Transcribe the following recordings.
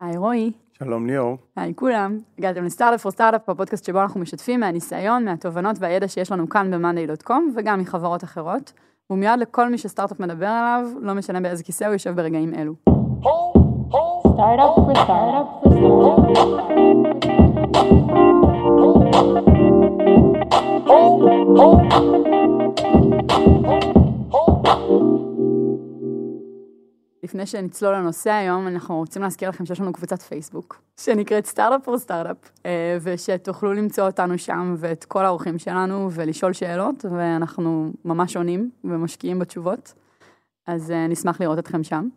היי רועי. שלום ליאור. היי כולם. הגעתם לסטארט-אפ פור סטארט-אפ, הפודקאסט שבו אנחנו משתפים מהניסיון, מהתובנות והידע שיש לנו כאן ב-monday.com וגם מחברות אחרות. הוא מיועד לכל מי שסטארט-אפ מדבר עליו, לא משנה באיזה כיסא הוא יושב ברגעים אלו. Startup לפני שנצלול לנושא היום, אנחנו רוצים להזכיר לכם שיש לנו קבוצת פייסבוק, שנקראת Startup for Startup, ותוכלו למצוא אותנו שם ואת כל האורחים שלנו ולשאול שאלות, ואנחנו ממש עונים ומשקיעים בתשובות, אז אה, נשמח לראות אתכם שם.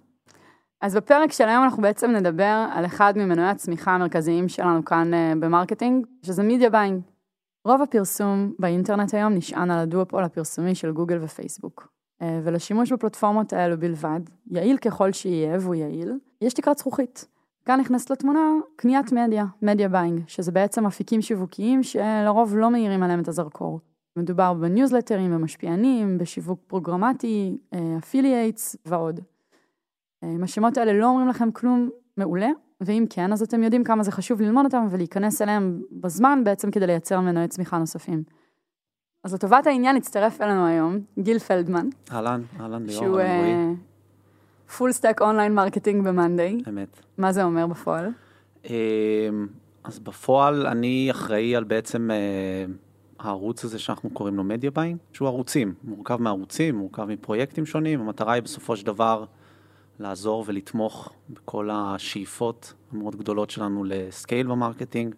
אז בפרק של היום אנחנו בעצם נדבר על אחד ממנועי הצמיחה המרכזיים שלנו כאן אה, ב marketing, שזה media buying. רוב הפרסום באינטרנט היום נשען על הדואופול הפרסומי של גוגל ופייסבוק. אה, ולשימוש בפלטפורמות האלו בלבד, יעיל ככל שיהיה והוא יעיל, יש תקרת זכוכית. כאן נכנסת לתמונה קניית מדיה, media buying, שזה בעצם אפיקים שיווקיים שלרוב לא מאירים עליהם את הזרקור. מדובר בניוזלטרים, במשפיענים, בשיווק פרוגרמטי, affiliates ועוד. אה, אם השמות האלה לא אומרים לכם כלום מעולה, ואם כן, אז אתם יודעים כמה זה חשוב ללמוד אותם ולהיכנס אליהם בזמן בעצם כדי לייצר מנועי צמיחה נוספים. אז לטובת העניין הצטרף אלינו היום גיל פלדמן, אהלן, אהלן ליאור, שהוא. full stack online marketing ב monday. אמת. מה זה אומר בפועל? אמ, אז בפועל אני אחראי על בעצם אה, הערוץ הזה שאנחנו קוראים לו media buying, שהוא ערוצים, מורכב מערוצים, מורכב מפרויקטים שונים, המטרה היא בסופו של דבר לעזור ולתמוך בכל השאיפות המאוד גדולות שלנו ל scale ב marketing,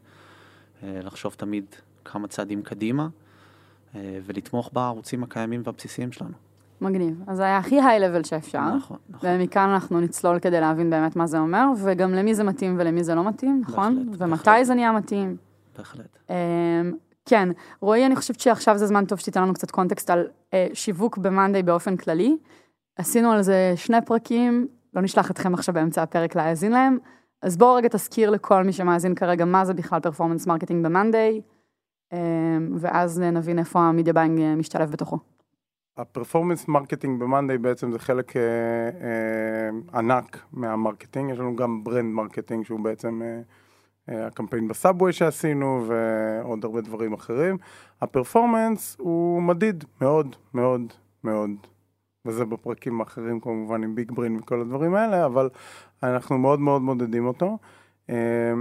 אה, לחשוב תמיד כמה צעדים קדימה, אה, ולתמוך בערוצים הקיימים והבסיסיים שלנו. מגניב. אז זה היה הכי היי-לבל שאפשר. נכון, נכון. ומכאן אנחנו נצלול כדי להבין באמת מה זה אומר, וגם למי זה מתאים ולמי זה לא מתאים, נכון? בהחלט, ומתי בהחלט. זה נהיה מתאים. בהחלט. אמ, כן, רועי, אני חושבת שעכשיו זה זמן טוב שתיתן לנו קצת קונטקסט על אה, שיווק במאנדיי באופן כללי. עשינו על זה שני פרקים, לא נשלח אתכם עכשיו באמצע הפרק להאזין להם, אז בואו רגע תזכיר לכל מי שמאזין כרגע מה זה בכלל performance marketing ב monday, אמ, ואז נבין איפה ה media buying אה, משתלב בתוכו. ה performance marketing ב monday בעצם זה חלק אה, אה, ענק מה marketing, יש לנו גם brand marketing שהוא בעצם אה, אה, הקמפיין ב subway שעשינו ועוד הרבה דברים אחרים. ה performance הוא מדיד מאוד מאוד מאוד, וזה בפרקים האחרים כמובן עם BigBrain וכל הדברים האלה, אבל אנחנו מאוד מאוד מודדים אותו. אה,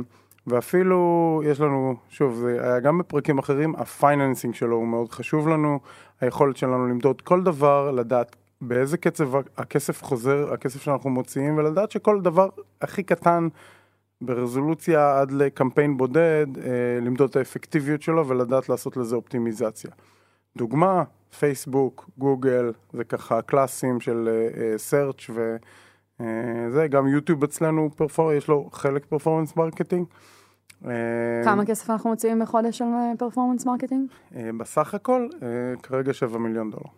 ואפילו יש לנו, שוב, זה היה גם בפרקים אחרים, ה financing שלו הוא מאוד חשוב לנו, היכולת שלנו למדוד כל דבר, לדעת באיזה קצב הכסף חוזר, הכסף שאנחנו מוציאים, ולדעת שכל דבר הכי קטן ברזולוציה עד לקמפיין בודד, אה, למדוד את האפקטיביות שלו ולדעת לעשות לזה אופטימיזציה. דוגמה, פייסבוק, גוגל, זה ככה קלאסי של search וזה, גם יוטיוב אצלנו, perfor, יש לו חלק performance marketing. אה, כמה כסף אנחנו מוציאים בחודש על performance marketing? אה, בסך הכל, אה, כרגע 7 מיליון דולר.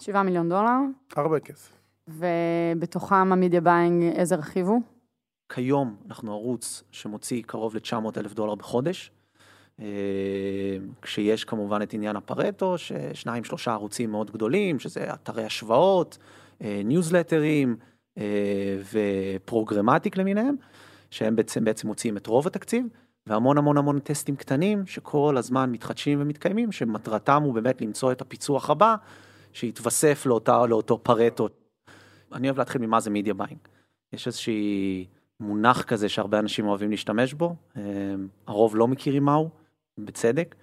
7 מיליון דולר, הרבה כסף. ובתוכם ה media buying איזה רכיב הוא? כיום אנחנו ערוץ שמוציא קרוב ל-900 אלף דולר בחודש, אה, כשיש כמובן את עניין הפרטו, ששניים שלושה ערוצים מאוד גדולים, שזה אתרי השוואות, אה, ניוזלטרים אה, ו programmatic למיניהם, שהם בעצם, בעצם מוציאים את רוב התקציב, והמון המון המון טסטים קטנים שכל הזמן מתחדשים ומתקיימים, שמטרתם הוא באמת למצוא את הפיצוח הבא, שיתווסף לאותה, לאותו פרטו. אני אוהב להתחיל ממה זה media buying. יש איזושהי מונח כזה שהרבה אנשים אוהבים להשתמש בו, אה, הרוב לא מכירים מהו, בצדק,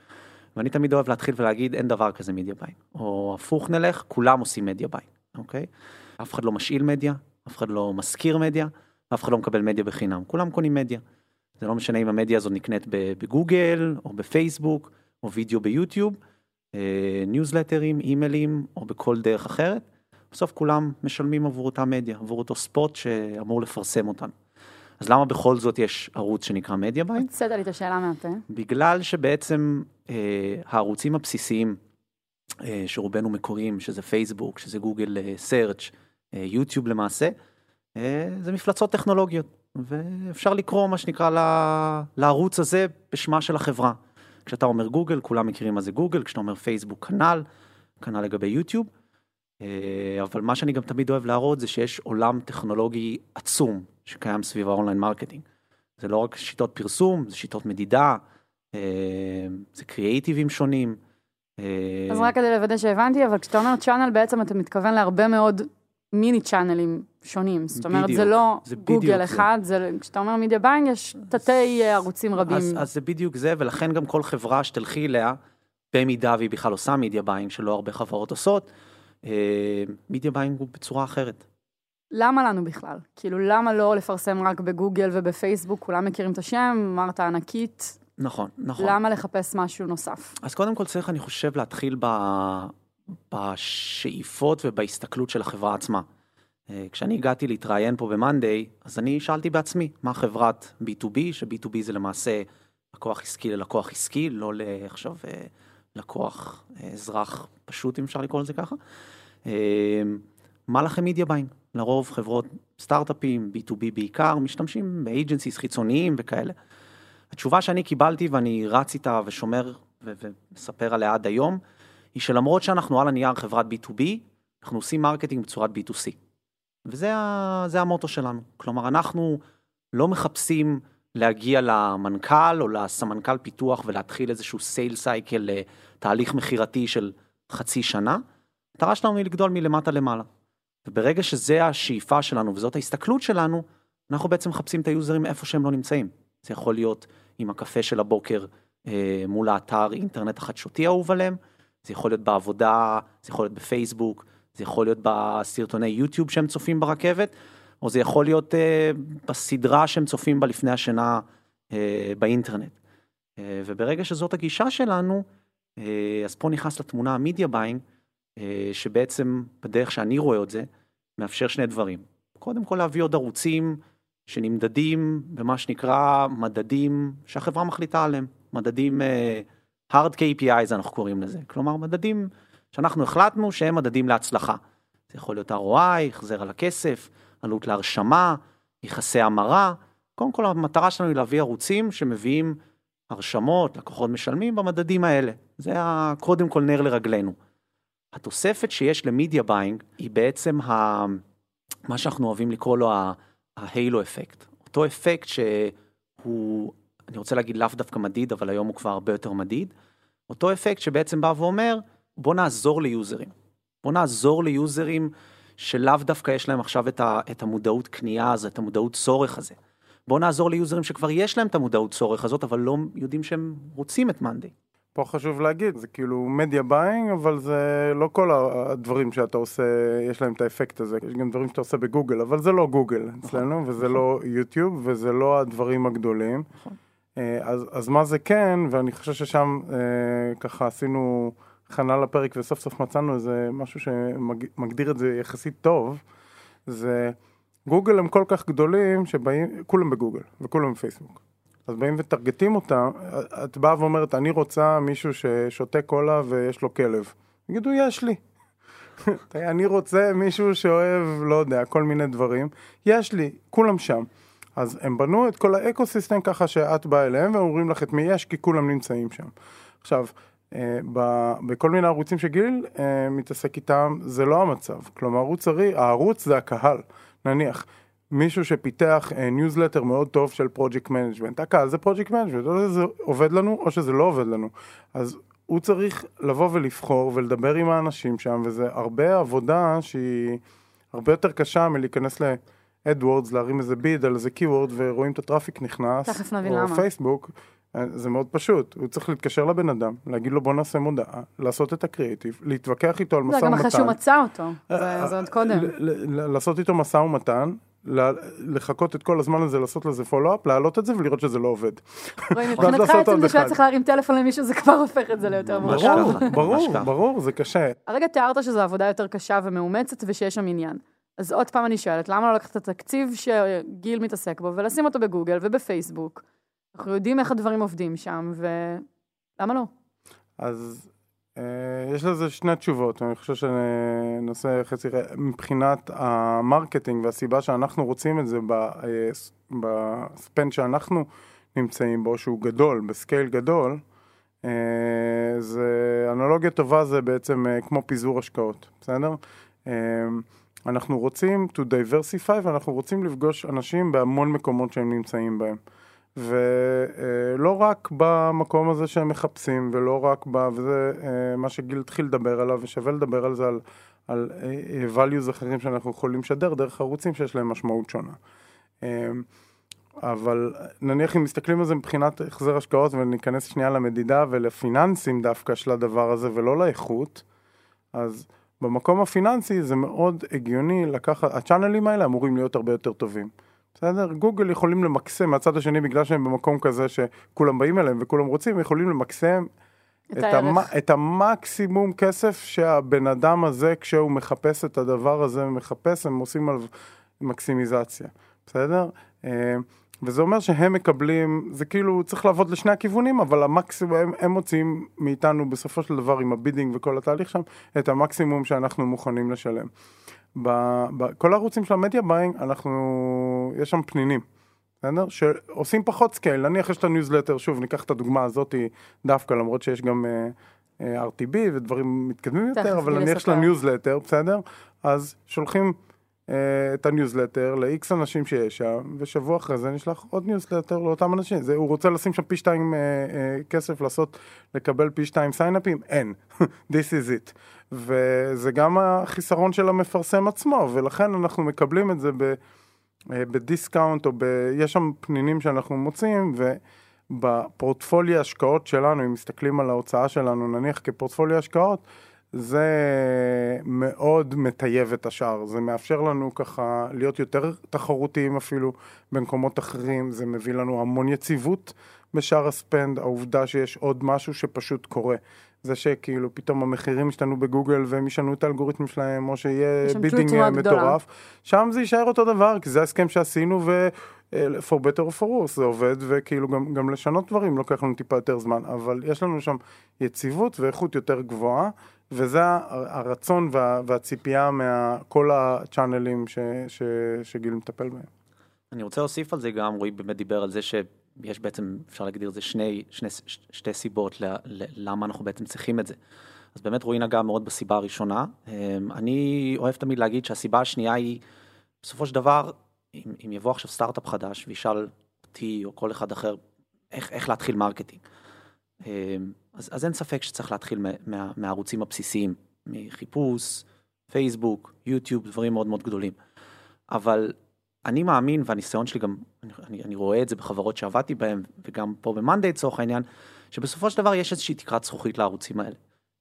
ואני תמיד אוהב להתחיל ולהגיד אין דבר כזה media buying, או הפוך נלך, כולם עושים media buying, אוקיי? אף אחד לא משאיל מדיה, אף אחד לא משכיר מדיה, אף אחד לא מקבל מדיה בחינם, כולם קונים מדיה. זה לא משנה אם המדיה הזאת נקנית בגוגל, או בפייסבוק, או וידאו ביוטיוב, אה, ניוזלטרים, אימיילים, או בכל דרך אחרת. בסוף כולם משלמים עבור אותה מדיה, עבור אותו spot שאמור לפרסם אותנו. אז למה בכל זאת יש ערוץ שנקרא media buying? הוצאת לי את השאלה מהפה. בגלל שבעצם אה, הערוצים הבסיסיים, אה, שרובנו מכירים, שזה פייסבוק, שזה גוגל search, אה, יוטיוב למעשה, אה, זה מפלצות טכנולוגיות, ואפשר לקרוא מה שנקרא לערוץ הזה בשמה של החברה. כשאתה אומר גוגל, כולם מכירים מה זה גוגל, כשאתה אומר פייסבוק, כנ"ל, כנ"ל לגבי יוטיוב. אה, אבל מה שאני גם תמיד אוהב להראות זה שיש עולם טכנולוגי עצום שקיים סביב ה online marketing. זה לא רק שיטות פרסום, זה שיטות מדידה, אה, זה קריאייטיבים שונים. אה, אז רק כדי לוודא שהבנתי, אבל כשאתה אומר channel בעצם אתה מתכוון להרבה מאוד מיני channelים שונים. זאת אומרת, זה בדיוק, לא זה גוגל זה. אחד, זה, כשאתה אומר media buying, יש תתי אה, ערוצים רבים. אז, אז זה בדיוק זה, ולכן גם כל חברה שתלכי אליה, במידה והיא בכלל עושה media buying, שלא הרבה חברות עושות, אה, media buying הוא בצורה אחרת. למה לנו בכלל? כאילו, למה לא לפרסם רק בגוגל ובפייסבוק? כולם מכירים את השם, אמרת ענקית, נכון, נכון. למה לחפש משהו נוסף? אז קודם כל צריך, אני חושב, להתחיל ב... בשאיפות ובהסתכלות של החברה עצמה. אה, כשאני הגעתי להתראיין פה ב monday, אז אני שאלתי בעצמי, מה חברת B2B, ש-B2B זה למעשה לקוח עסקי ללקוח עסקי, לא לעכשיו אה, לקוח אה, אזרח פשוט, אם אפשר לקרוא לזה ככה. מה לכם media buying? לרוב חברות סטארט-אפים, B2B בעיקר, משתמשים ב agencies חיצוניים וכאלה. התשובה שאני קיבלתי ואני רץ איתה ושומר ומספר עליה עד היום, היא שלמרות שאנחנו על הנייר חברת B2B, אנחנו עושים marketing בצורת B2C. וזה ה- המוטו שלנו. כלומר, אנחנו לא מחפשים להגיע למנכ"ל או לסמנכ"ל פיתוח ולהתחיל איזשהו sale cycle, תהליך מכירתי של חצי שנה. המטרה שלנו היא לגדול מלמטה למעלה. וברגע שזה השאיפה שלנו וזאת ההסתכלות שלנו, אנחנו בעצם מחפשים את היוזרים איפה שהם לא נמצאים. זה יכול להיות עם הקפה של הבוקר אה, מול האתר אינטרנט החדשותי האהוב עליהם, זה יכול להיות בעבודה, זה יכול להיות בפייסבוק, זה יכול להיות בסרטוני יוטיוב שהם צופים ברכבת, או זה יכול להיות אה, בסדרה שהם צופים בה לפני השינה אה, באינטרנט. אה, וברגע שזאת הגישה שלנו, אה, אז פה נכנס לתמונה ה media buying, אה, שבעצם בדרך שאני רואה את זה, מאפשר שני דברים. קודם כל להביא עוד ערוצים שנמדדים במה שנקרא מדדים שהחברה מחליטה עליהם, מדדים אה, hard KPIs אנחנו קוראים לזה, כלומר מדדים שאנחנו החלטנו שהם מדדים להצלחה. זה יכול להיות ROI, החזר על הכסף, עלות להרשמה, יחסי המרה. קודם כל המטרה שלנו היא להביא ערוצים שמביאים הרשמות, לקוחות משלמים במדדים האלה. זה קודם כל נר לרגלינו. התוספת שיש ל media buying היא בעצם ה... מה שאנחנו אוהבים לקרוא לו ה halo effect. אותו אפקט שהוא, אני רוצה להגיד לאו דווקא מדיד, אבל היום הוא כבר הרבה יותר מדיד. אותו אפקט שבעצם בא ואומר, בוא נעזור ליוזרים. בוא נעזור ליוזרים שלאו דווקא יש להם עכשיו את, ה, את המודעות קנייה הזו, את המודעות צורך הזה. בוא נעזור ליוזרים שכבר יש להם את המודעות צורך הזאת, אבל לא יודעים שהם רוצים את monday. פה חשוב להגיד, זה כאילו media buying, אבל זה לא כל הדברים שאתה עושה, יש להם את האפקט הזה. יש גם דברים שאתה עושה בגוגל, אבל זה לא גוגל אצלנו, וזה לא יוטיוב, וזה לא הדברים הגדולים. נכון. אה, אז, אז מה זה כן, ואני חושב ששם אה, ככה עשינו הכנה לפרק וסוף סוף מצאנו איזה משהו שמגדיר את זה יחסית טוב, זה גוגל הם כל כך גדולים שבאים, כולם בגוגל וכולם בפייסבוק. אז באים וטרגטים אותם, את באה ואומרת, אני רוצה מישהו ששותה קולה ויש לו כלב. יגידו, יש לי. אני רוצה מישהו שאוהב, לא יודע, כל מיני דברים. יש לי, כולם שם. אז הם בנו את כל האקו סיסטם ככה שאת באה אליהם והם אומרים לך את מי יש, כי כולם נמצאים שם. עכשיו, אה, בכל מיני ערוצים שגיל אה, מתעסק איתם, זה לא המצב. כלומר, הוא צריך, הערוץ זה הקהל. נניח, מישהו שפיתח ניוזלטר מאוד טוב של project management. הקהל זה project management, או שזה עובד לנו או שזה לא עובד לנו. אז הוא צריך לבוא ולבחור ולדבר עם האנשים שם, וזה הרבה עבודה שהיא הרבה יותר קשה מלהיכנס ל-AdWords, להרים איזה bid על איזה keyword ורואים את ה traffic נכנס. תכף נבין או למה. פייסבוק. אה, זה מאוד פשוט, הוא צריך להתקשר לבן אדם, להגיד לו בוא נעשה מודעה, לעשות את הקריאיטיב, להתווכח איתו על משא זה ומתן. גם אחרי שהוא מצא אותו, אה, זה זה עוד קודם. לעשות איתו משא ומתן, לחכות את כל הזמן הזה, לעשות לזה פולו-אפ, להעלות את זה ולראות שזה לא עובד. מבחינתך עצם זה שהיה. צריך להרים טלפון למישהו, זה כבר הופך את זה ליותר מורכב. ברור, ברור. ברור, זה קשה. הרגע תיארת שזו עבודה יותר קשה ומאומצת ושיש שם עניין. אז עוד פעם אני שואלת, למה לא לקחת את התקציב שגיל מתעסק בו ולשים אותו בגוגל ובפייסבוק? אנחנו יודעים איך הדברים עובדים שם, ולמה לא? אז אה, יש לזה שני תשובות, אני חושב שנושא חצי, מבחינת ה marketing והסיבה שאנחנו רוצים את זה אה, ב spend שאנחנו נמצאים בו, שהוא גדול, ב scale גדול, אה, זה אנלוגיה טובה זה בעצם אה, כמו פיזור השקעות, בסדר? אה, אנחנו רוצים to diversify ואנחנו רוצים לפגוש אנשים בהמון מקומות שהם נמצאים בהם. ולא רק במקום הזה שהם מחפשים, ולא רק ב... וזה אה, מה שגיל התחיל לדבר עליו, ושווה לדבר על זה, על, על אה, values אחרים שאנחנו יכולים לשדר דרך ערוצים שיש להם משמעות שונה. אה, אבל נניח אם מסתכלים על זה מבחינת החזר השקעות וניכנס שנייה למדידה ולפיננסים דווקא של הדבר הזה ולא לאיכות, אז במקום הפיננסי זה מאוד הגיוני לקחת, הצ'אנלים האלה אמורים להיות הרבה יותר טובים. בסדר? גוגל יכולים למקסם מהצד השני בגלל שהם במקום כזה שכולם באים אליהם וכולם רוצים, יכולים למקסם את את. המ... את המקסימום כסף שהבן אדם הזה כשהוא מחפש את הדבר הזה מחפש, הם עושים עליו מקסימיזציה, בסדר? אה, וזה אומר שהם מקבלים, זה כאילו צריך לעבוד לשני הכיוונים, אבל המקסימום, הם, הם מוציאים מאיתנו בסופו של דבר עם ה bidding וכל התהליך שם, את המקסימום שאנחנו מוכנים לשלם. בכל הערוצים של ה media buying, אנחנו, יש שם פנינים. בסדר? שעושים פחות scale, נניח יש את הניוזלטר, שוב ניקח את הדוגמה הזאת דווקא, למרות שיש גם אה, אה, RTB ודברים מתקדמים יותר, אבל נניח של. הניוזלטר, בסדר? אז שולחים את הניוזלטר ל-X אנשים שיש שם, ושבוע אחרי זה נשלח עוד ניוזלטר לאותם אנשים. זה, הוא רוצה לשים שם פי שתיים אה, אה, כסף לעשות, לקבל פי שתיים סיינאפים? אין. This is it. וזה גם החיסרון של המפרסם עצמו, ולכן אנחנו מקבלים את זה ב... אה, ב discount או ב... יש שם פנינים שאנחנו מוצאים ובפורטפוליו השקעות שלנו, אם מסתכלים על ההוצאה שלנו נניח כפורטפוליו השקעות, זה מאוד מטייב את השאר, זה מאפשר לנו ככה להיות יותר תחרותיים אפילו במקומות אחרים, זה מביא לנו המון יציבות בשאר ה spend, העובדה שיש עוד משהו שפשוט קורה. זה שכאילו פתאום המחירים ישתנו בגוגל והם ישנו את האלגוריתמים שלהם, או שיהיה bidding. מטורף, שם זה יישאר אותו דבר, כי זה ההסכם שעשינו ו... אה, for better or for worse זה עובד, וכאילו גם, גם לשנות דברים לוקח לנו טיפה יותר זמן, אבל יש לנו שם יציבות ואיכות יותר גבוהה, וזה הרצון וה, והציפייה מכל הצ'אנלים שגיל מטפל בהם. אני רוצה להוסיף על זה גם, רועי באמת דיבר על זה שיש בעצם, אפשר להגדיר את זה שני, שני, ש- שתי סיבות ל, ל, למה אנחנו בעצם צריכים את זה. אז באמת רועי נגע מאוד בסיבה הראשונה. אמ, אני אוהב תמיד להגיד שהסיבה השנייה היא, בסופו של דבר, אם, אם יבוא עכשיו סטארט-אפ חדש וישאל אותי או כל אחד אחר, איך, איך להתחיל marketing. אז, אז אין ספק שצריך להתחיל מה, מה, מהערוצים הבסיסיים, מחיפוש, פייסבוק, יוטיוב, דברים מאוד מאוד גדולים. אבל אני מאמין, והניסיון שלי גם, אני, אני, רואה את זה בחברות שעבדתי בהן, וגם פה במאנדיי לצורך העניין, שבסופו של דבר יש איזושהי תקרת זכוכית לערוצים האלה.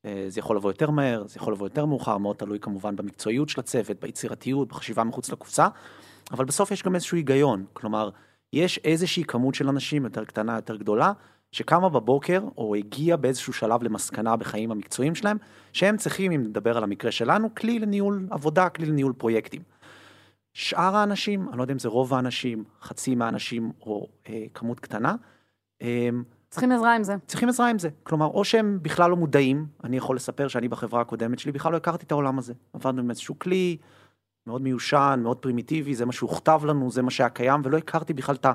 אה, זה יכול לבוא יותר מהר, זה יכול לבוא יותר מאוחר, מאוד תלוי כמובן במקצועיות של הצוות, ביצירתיות, בחשיבה מחוץ לקופסה, אבל בסוף יש גם איזשהו היגיון, כלומר, יש איזושהי כמות של אנשים יותר קטנה, יותר גדולה, שקמה בבוקר, או הגיעה באיזשהו שלב למסקנה בחיים המקצועיים שלהם, שהם צריכים, אם נדבר על המקרה שלנו, כלי לניהול עבודה, כלי לניהול פרויקטים. שאר האנשים, אני לא יודע אם זה רוב האנשים, חצי מהאנשים או אה, כמות קטנה, אה, צריכים עזרה עם זה. צריכים עזרה עם זה. כלומר, או שהם בכלל לא מודעים, אני יכול לספר שאני בחברה הקודמת שלי בכלל לא הכרתי את העולם הזה. עבדנו עם איזשהו כלי מאוד מיושן, מאוד פרימיטיבי, זה מה שהוכתב לנו, זה מה שהיה קיים, ולא הכרתי בכלל את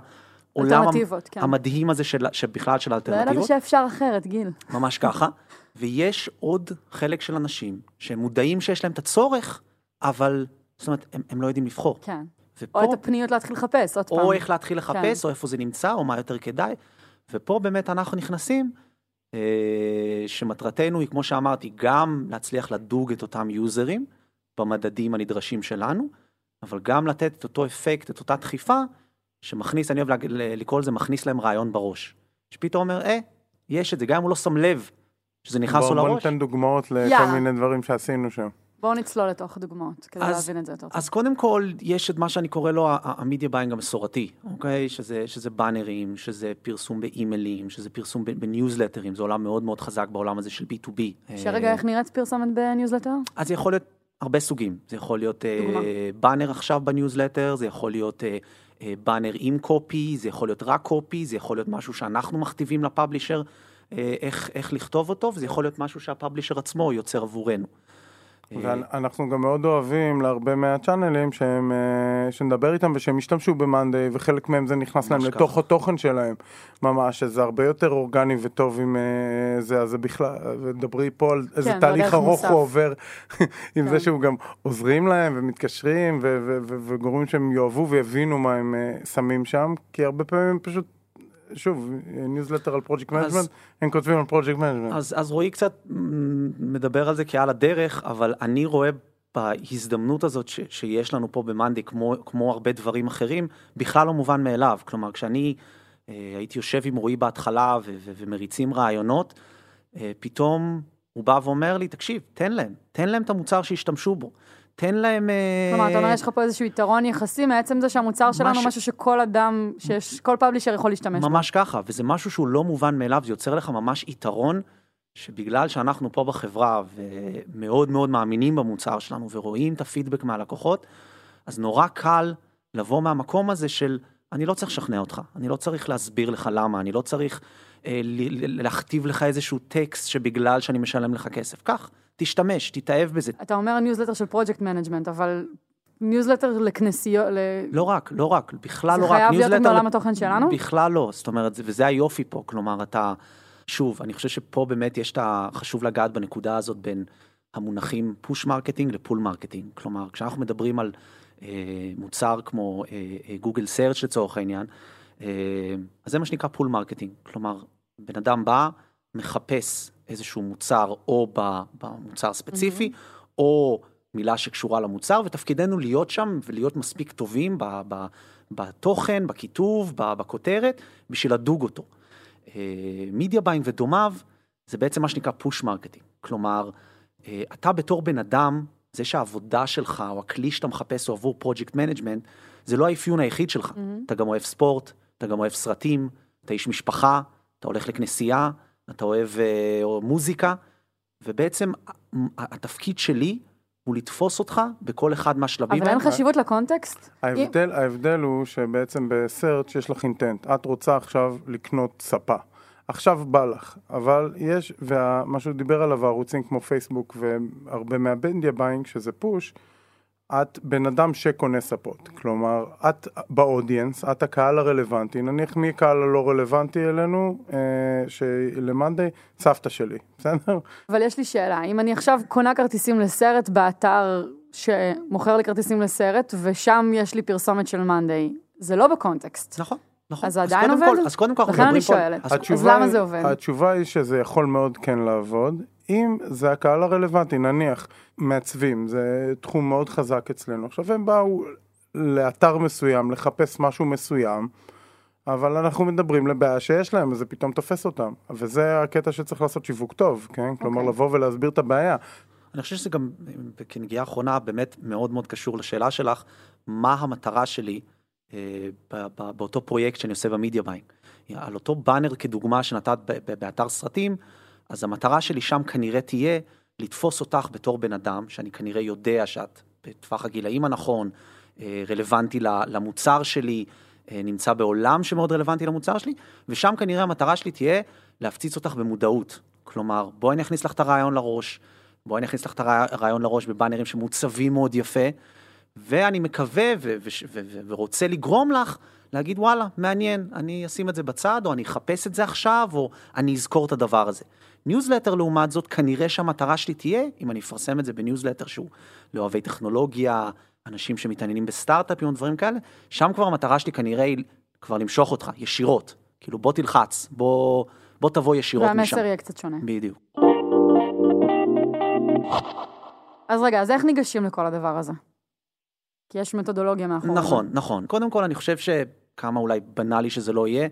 העולם כן. המדהים הזה של, שבכלל של לא ידעתי האלטרנטיבות. שאפשר אחרת, גיל. ממש ככה. ויש עוד חלק של אנשים שהם מודעים שיש להם את הצורך, אבל, זאת אומרת, הם, הם לא יודעים לבחור. כן. ופה, או את הפניות להתחיל לחפש, עוד פעם. או איך להתחיל לחפש, כן. או איפה זה נמצא, או מה יותר כדאי. ופה באמת אנחנו נכנסים, אה, שמטרתנו היא, כמו שאמרתי, גם להצליח לדוג את אותם יוזרים במדדים הנדרשים שלנו, אבל גם לתת את אותו אפקט, את אותה דחיפה, שמכניס, אני אוהב לקרוא לזה, מכניס להם רעיון בראש. שפתאום אומר, אה, יש את זה, גם אם הוא לא שם לב שזה נכנס לו לראש. ניתן דוגמאות לכל יאללה. מיני דברים שעשינו שם. בואו נצלול לתוך הדוגמאות, כדי אז- להבין את זה יותר טוב. אז קודם כל, יש את מה שאני קורא לו ה media buying המסורתי, אוקיי? שזה, שזה באנרים, שזה פרסום באימיילים, שזה פרסום ב- בניוזלטרים, זה עולם מאוד מאוד חזק בעולם הזה של B2B. שרגע, אה, איך נראית פרסומת בניוזלטר? אז זה יכול להיות הרבה סוגים, זה יכול להיות דוגמה. באנר עכשיו בניוזלטר, זה יכול להיות אה, באנר עם copy, זה יכול להיות רק copy, זה יכול להיות משהו שאנחנו מכתיבים ל publisher אה, איך, איך לכתוב אותו, וזה יכול להיות משהו שה publisher עצמו יוצר עבורנו. אה, ואנחנו גם מאוד אוהבים להרבה מהצ'אנלים שהם, אה, שנדבר איתם ושהם ישתמשו ב-monday וחלק מהם זה נכנס להם ממש לתוך ככה. התוכן שלהם ממש, שזה הרבה יותר אורגני וטוב עם אה, זה, אז זה בכלל, ודברי פה על איזה כן, זה תהליך ארוך מוסף. הוא עובר עם כן. זה שהוא גם עוזרים להם ומתקשרים וגורמים שהם יאהבו ויבינו מה הם אה, שמים שם, כי הרבה פעמים הם פשוט שוב, ניוזלטר על פרויקט מנג'מנט, הם כותבים על פרויקט מנג'מנט. אז, אז רועי קצת מדבר על זה כעל הדרך, אבל אני רואה בהזדמנות הזאת ש, שיש לנו פה במאנדי, כמו, כמו הרבה דברים אחרים, בכלל לא מובן מאליו. כלומר, כשאני אה, הייתי יושב עם רועי בהתחלה ו, ו, ומריצים רעיונות, אה, פתאום הוא בא ואומר לי, תקשיב, תן להם, תן להם את המוצר שישתמשו בו. תן להם... אה, כלומר, אתה אומר, יש לך פה איזשהו יתרון יחסי מעצם זה שהמוצר שלנו הוא משהו שכל אדם, שיש, כל פאבלישר יכול להשתמש בו. ממש ככה, וזה משהו שהוא לא מובן מאליו, זה יוצר לך ממש יתרון, שבגלל שאנחנו פה בחברה ומאוד מאוד מאמינים במוצר שלנו ורואים את הפידבק מהלקוחות, אז נורא קל לבוא מהמקום הזה של אני לא צריך לשכנע אותך, אני לא צריך להסביר לך למה, אני לא צריך אה, להכתיב לך איזשהו טקסט שבגלל שאני משלם לך כסף. קח, תשתמש, תתאהב בזה. אתה אומר ניוזלטר של project management, אבל ניוזלטר לכנסיות, ל... לא רק, לא רק, בכלל זה לא רק. חייב להיות מעולם התוכן שלנו? בכלל לא, זאת אומרת, זה- וזה היופי פה, כלומר, אתה, שוב, אני חושב שפה באמת יש את ה... חשוב לגעת בנקודה הזאת בין המונחים push marketing ל pull marketing. כלומר, כשאנחנו מדברים על אה, מוצר כמו גוגל search לצורך העניין, אה, אז זה מה שנקרא pull marketing. כלומר, בן אדם בא, מחפש איזשהו מוצר או במוצר ספציפי, או מילה שקשורה למוצר, ותפקידנו להיות שם ולהיות מספיק טובים ב- ב- בתוכן, בכיתוב, בכותרת, בשביל לדוג אותו. media buying ודומיו, זה בעצם מה שנקרא push marketing. כלומר, אה, אתה בתור בן אדם, זה שהעבודה שלך, או הכלי שאתה מחפש הוא עבור project management, זה לא האפיון היחיד שלך. אתה גם אוהב ספורט, אתה גם אוהב סרטים, אתה איש משפחה, אתה הולך לכנסייה, אתה אוהב אה, מוזיקה, ובעצם התפקיד שלי הוא לתפוס אותך בכל אחד מהשלבים אבל אין. חשיבות לקונטקסט? ההבדל, ההבדל הוא שבעצם בסרץ' יש לך intent, את רוצה עכשיו לקנות ספה. עכשיו בא לך, אבל יש, ומה שהוא דיבר עליו, הערוצים כמו פייסבוק והרבה מה media buying, שזה push, את בן אדם שקונה ספות. כלומר, את ב audience, את הקהל הרלוונטי, נניח מי הקהל הלא רלוונטי אלינו, אה, של-monday, סבתא שלי, בסדר? אבל יש לי שאלה, אם אני עכשיו קונה כרטיסים לסרט באתר שמוכר לי כרטיסים לסרט, ושם יש לי פרסומת של monday, זה לא בקונטקסט. נכון, נכון. אז זה עדיין עובד? כל, אז קודם כל אנחנו לכן אני. שואלת. אז אז למה זה עובד? התשובה היא שזה יכול מאוד כן לעבוד, אם זה הקהל הרלוונטי, נניח מעצבים, זה תחום מאוד חזק אצלנו. עכשיו הם באו לאתר מסוים לחפש משהו מסוים, אבל אנחנו מדברים לבעיה שיש להם, אז זה פתאום תופס אותם. וזה הקטע שצריך לעשות שיווק טוב, כן? כלומר אוקיי. לבוא ולהסביר את הבעיה. אני חושב שזה גם, כנגיעה אחרונה, באמת מאוד מאוד קשור לשאלה שלך, מה המטרה שלי אה, ב- ב- באותו פרויקט שאני עושה ב media buying. על אותו באנר כדוגמה שנתת ב- ב- באתר סרטים, אז המטרה שלי שם כנראה תהיה לתפוס אותך בתור בן אדם, שאני כנראה יודע שאת בטווח הגילאים הנכון, אה, רלוונטי למוצר שלי, אה, נמצא בעולם שמאוד רלוונטי למוצר שלי, ושם כנראה המטרה שלי תהיה להפציץ אותך במודעות. כלומר, בואי אני אכניס לך את הרעיון לראש, בואי אני אכניס לך את הרע- הרעיון לראש בבאנרים שמוצבים מאוד יפה, ואני מקווה ו- ו- ו- ורוצה לגרום לך להגיד וואלה, מעניין, אני אשים את זה בצד, או אני אחפש את זה עכשיו, או אני אזכור את הדבר הזה. ניוזלטר לעומת זאת, כנראה שהמטרה שלי תהיה, אם אני אפרסם את זה בניוזלטר שהוא לאוהבי טכנולוגיה, אנשים שמתעניינים בסטארט-אפים או דברים כאלה, שם כבר המטרה שלי כנראה היא כבר למשוך אותך, ישירות. כאילו בוא תלחץ, בוא, בוא תבוא ישירות משם. והמסר יהיה קצת שונה. בדיוק. אז רגע, אז איך ניגשים לכל הדבר הזה? כי יש מתודולוגיה מאחורי. נכון, נכון. קודם כל, אני חושב שכמה אולי בנאלי שזה לא יהיה,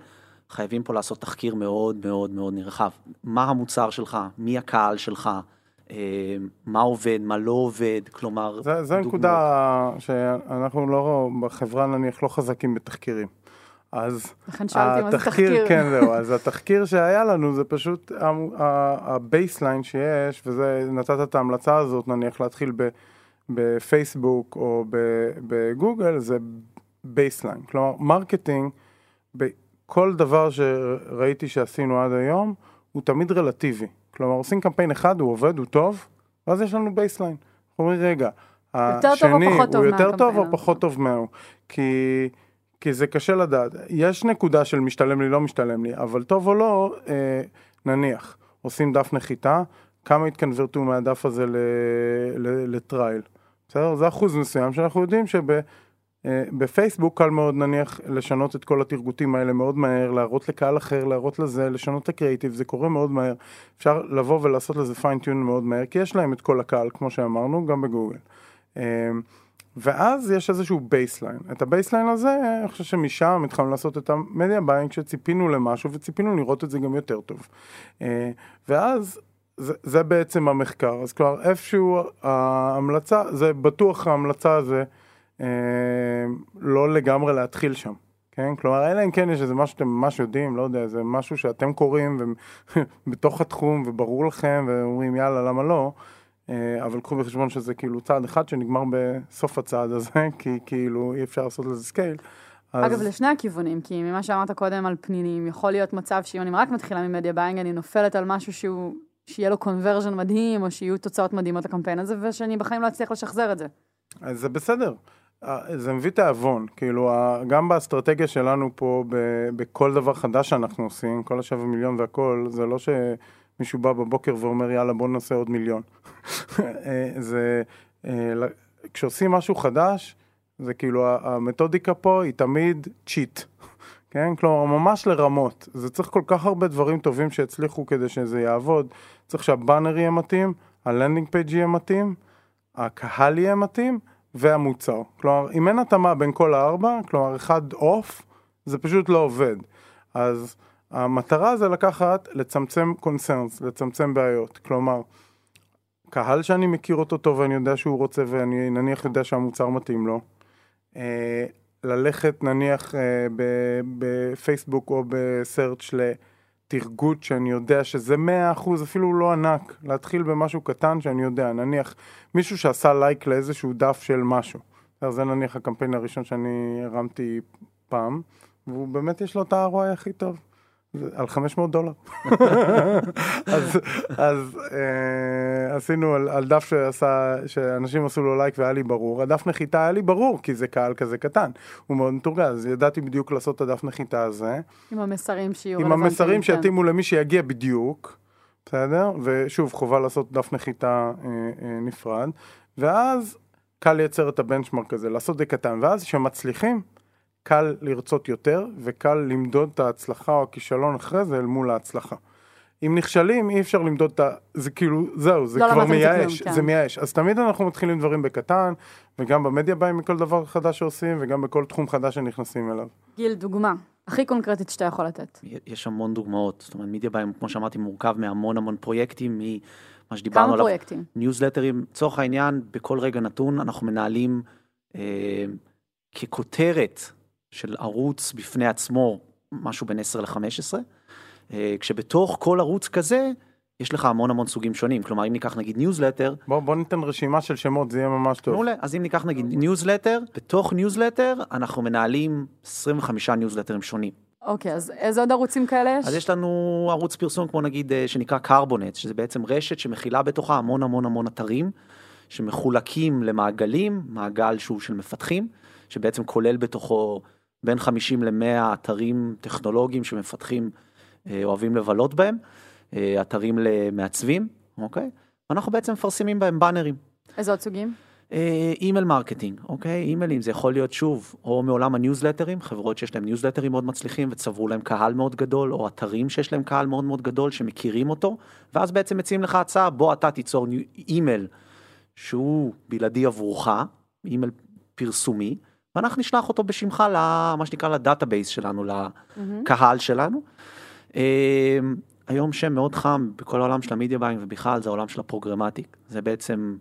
חייבים פה לעשות תחקיר מאוד מאוד מאוד נרחב. מה המוצר שלך, מי הקהל שלך, אה, מה עובד, מה לא עובד, כלומר... זה, זה דוגמאות. נקודה שאנחנו לא, בחברה נניח לא חזקים בתחקירים. אז התחקיר, תחקיר. כן זהו, אז התחקיר שהיה לנו זה פשוט ה baseline שיש, וזה, נתת את ההמלצה הזאת נניח להתחיל ב- בפייסבוק או ב- בגוגל, זה baseline. כלומר, marketing, בכל דבר שראיתי שעשינו עד היום, הוא תמיד רלטיבי. כלומר, עושים קמפיין אחד, הוא עובד, הוא טוב, ואז יש לנו baseline. אנחנו אומרים, רגע, השני הוא יותר טוב או פחות טוב מההוא. כי... כי זה קשה לדעת. יש נקודה של משתלם לי, לא משתלם לי, אבל טוב או לא, אה, נניח, עושים דף נחיתה, כמה התקנברטו מהדף הזה ל- ל- לטרייל. בסדר? זה אחוז מסוים שאנחנו יודעים אה, בפייסבוק קל מאוד נניח לשנות את כל התרגותים האלה מאוד מהר, להראות לקהל אחר, להראות לזה, לשנות את הקריאיטיב, זה קורה מאוד מהר. אפשר לבוא ולעשות לזה פיינטיון מאוד מהר, כי יש להם את כל הקהל, כמו שאמרנו, גם בגוגל. אה, ואז יש איזשהו baseline. את ה baseline הזה, אני חושב שמשם התחלנו לעשות את ה media buying כשציפינו למשהו וציפינו לראות את זה גם יותר טוב. אה, ואז זה, זה בעצם המחקר. אז כלומר, איפשהו ההמלצה, זה בטוח ההמלצה הזה אה, לא לגמרי להתחיל שם. כן? כלומר, אלא אם כן יש איזה משהו שאתם ממש יודעים, לא יודע, זה משהו שאתם קוראים בתוך התחום וברור לכם ואומרים יאללה, למה לא? אה, אבל קחו בחשבון שזה כאילו צעד אחד שנגמר בסוף הצעד הזה, כי כאילו אי אפשר לעשות לזה scale. אז... אגב, לשני הכיוונים, כי ממה שאמרת קודם על פנינים, יכול להיות מצב שאם אני רק מתחילה מ media buying, אני נופלת על משהו שהוא, שיהיה לו conversion מדהים, או שיהיו תוצאות מדהימות לקמפיין הזה, ושאני בחיים לא אצליח לשחזר את זה. אז זה בסדר. אה, זה מביא תיאבון, כאילו גם באסטרטגיה שלנו פה, בכל דבר חדש שאנחנו עושים, כל השבע מיליון והכל, זה לא שמישהו בא בבוקר ואומר יאללה בוא נעשה עוד מיליון. אה, זה, אה, כשעושים משהו חדש, זה כאילו המתודיקה פה היא תמיד cheat, כן? כלומר ממש לרמות, זה צריך כל כך הרבה דברים טובים שיצליחו כדי שזה יעבוד, צריך שהבאנר יהיה מתאים, ה landing page יהיה מתאים, הקהל יהיה מתאים והמוצר. כלומר, אם אין התאמה בין כל הארבע, כלומר אחד off, זה פשוט לא עובד. אז המטרה זה לקחת, לצמצם קונסרנס, לצמצם בעיות. כלומר, קהל שאני מכיר אותו טוב ואני יודע שהוא רוצה ואני נניח יודע שהמוצר מתאים לו. אה, ללכת נניח אה, בפייסבוק או בסרצ' לתרגות שאני יודע שזה מאה אחוז, אפילו לא ענק, להתחיל במשהו קטן שאני יודע, נניח מישהו שעשה לייק לאיזשהו דף של משהו. זה נניח הקמפיין הראשון שאני הרמתי פעם, והוא באמת יש לו את ה-ROI הכי טוב. על 500 דולר. אז, אז אה, עשינו על, על דף שעשה, שאנשים עשו לו לייק והיה לי ברור, הדף נחיתה היה לי ברור, כי זה קהל כזה קטן, הוא מאוד מתורגל, אז ידעתי בדיוק לעשות את הדף נחיתה הזה. עם המסרים שיהיו עם המסרים כן. שיתאימו למי שיגיע בדיוק, בסדר? ושוב, חובה לעשות דף נחיתה אה, אה, נפרד, ואז קל לייצר את הבנצ'מרק הזה, לעשות זה קטן, ואז כשמצליחים, קל לרצות יותר וקל למדוד את ההצלחה או הכישלון אחרי זה אל מול ההצלחה. אם נכשלים אי אפשר למדוד את ה... זה כאילו, זהו, זה לא כבר מייאש, זה, כן. זה מייאש. אז תמיד אנחנו מתחילים דברים בקטן, וגם במדיה באים מכל דבר חדש שעושים, וגם בכל תחום חדש שנכנסים אליו. גיל, דוגמה, הכי קונקרטית שאתה יכול לתת. יש המון דוגמאות, זאת אומרת, מדיה באים, כמו שאמרתי, מורכב מהמון המון פרויקטים, ממה שדיברנו עליו. כמה פרויקטים? ניוזלטרים, לצורך העניין, בכל רגע נתון אנחנו מנהלים אה, ככותרת של ערוץ בפני עצמו, משהו בין 10 ל-15, אה, כשבתוך כל ערוץ כזה, יש לך המון המון סוגים שונים, כלומר אם ניקח נגיד ניוזלטר. בוא, בוא ניתן רשימה של שמות, זה יהיה ממש טוב. מעולה, אז אם ניקח נגיד ניוזלטר, בתוך ניוזלטר אנחנו מנהלים 25 ניוזלטרים שונים. אוקיי, אז איזה עוד ערוצים כאלה יש? אז יש לנו ערוץ פרסום כמו נגיד אה, שנקרא קרבונט, שזה בעצם רשת שמכילה בתוכה המון המון המון אתרים, שמחולקים למעגלים, מעגל שהוא של מפתחים, שבעצם כולל בתוכו בין 50 ל-100 אתרים טכנולוגיים שמפתחים אה, אוהבים לבלות בהם, אה, אתרים למעצבים, אוקיי? אנחנו בעצם מפרסמים בהם באנרים. איזה עוד סוגים? אה, email marketing, אוקיי? אימיילים זה יכול להיות שוב, או מעולם הניוזלטרים, חברות שיש להם ניוזלטרים מאוד מצליחים וצברו להם קהל מאוד גדול, או אתרים שיש להם קהל מאוד מאוד גדול שמכירים אותו, ואז בעצם מציעים לך הצעה, בוא אתה תיצור אימייל שהוא בלעדי עבורך, אימייל פרסומי, ואנחנו נשלח אותו בשמך למה שנקרא ל database שלנו, לקהל שלנו. אמ, היום שם מאוד חם בכל העולם של ה media buying ובכלל זה העולם של ה programmatic. זה בעצם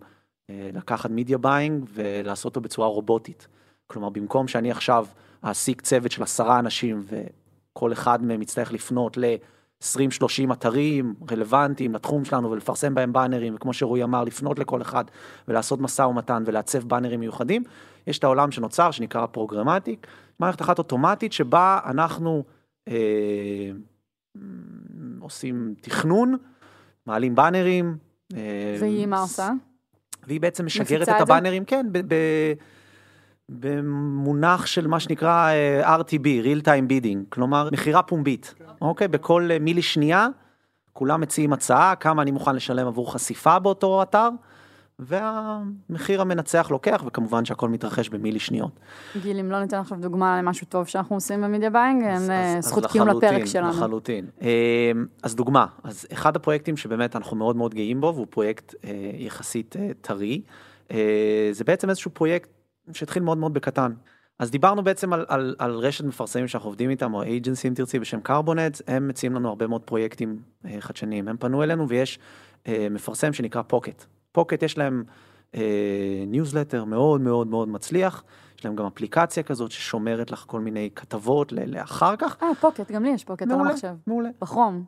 אה, לקחת media buying ולעשות אותו בצורה רובוטית. כלומר במקום שאני עכשיו אעסיק צוות של עשרה אנשים וכל אחד מהם יצטרך לפנות ל... 20-30 אתרים רלוונטיים לתחום שלנו ולפרסם בהם באנרים, וכמו שרועי אמר, לפנות לכל אחד ולעשות משא ומתן ולעצב באנרים מיוחדים. יש את העולם שנוצר שנקרא פרוגרמטיק, מערכת אחת אוטומטית שבה אנחנו אה, עושים תכנון, מעלים באנרים. אה, והיא מה עושה? והיא בעצם משגרת את הבאנרים, כן, ב, ב, במונח של מה שנקרא אה, RTB, real time bidding, כלומר מכירה פומבית, אוקיי? בכל אה, מילי שנייה כולם מציעים הצעה, כמה אני מוכן לשלם עבור חשיפה באותו אתר, והמחיר המנצח לוקח, וכמובן שהכל מתרחש במילי שניות. גיל, אם לא ניתן עכשיו דוגמה למשהו טוב שאנחנו עושים ב media buying, אין אה, זכות קיום לפרק שלנו. לחלוטין. אה, אז דוגמה, אז אחד הפרויקטים שבאמת אנחנו מאוד מאוד גאים בו, והוא פרויקט אה, יחסית טרי, זה בעצם איזשהו פרויקט שהתחיל מאוד מאוד בקטן. אז דיברנו בעצם על, על, על רשת מפרסמים שאנחנו עובדים איתם, או agency אם תרצי, בשם קרבונט, הם מציעים לנו הרבה מאוד פרויקטים חדשניים. הם פנו אלינו ויש מפרסם שנקרא Pocket. Pocket יש להם ניוזלטר מאוד מאוד מאוד מצליח, יש להם גם אפליקציה כזאת ששומרת לך כל מיני כתבות לאחר כך. אה, Pocket, גם לי יש Pocket על מעולה, המחשב. מעולה, בכרום.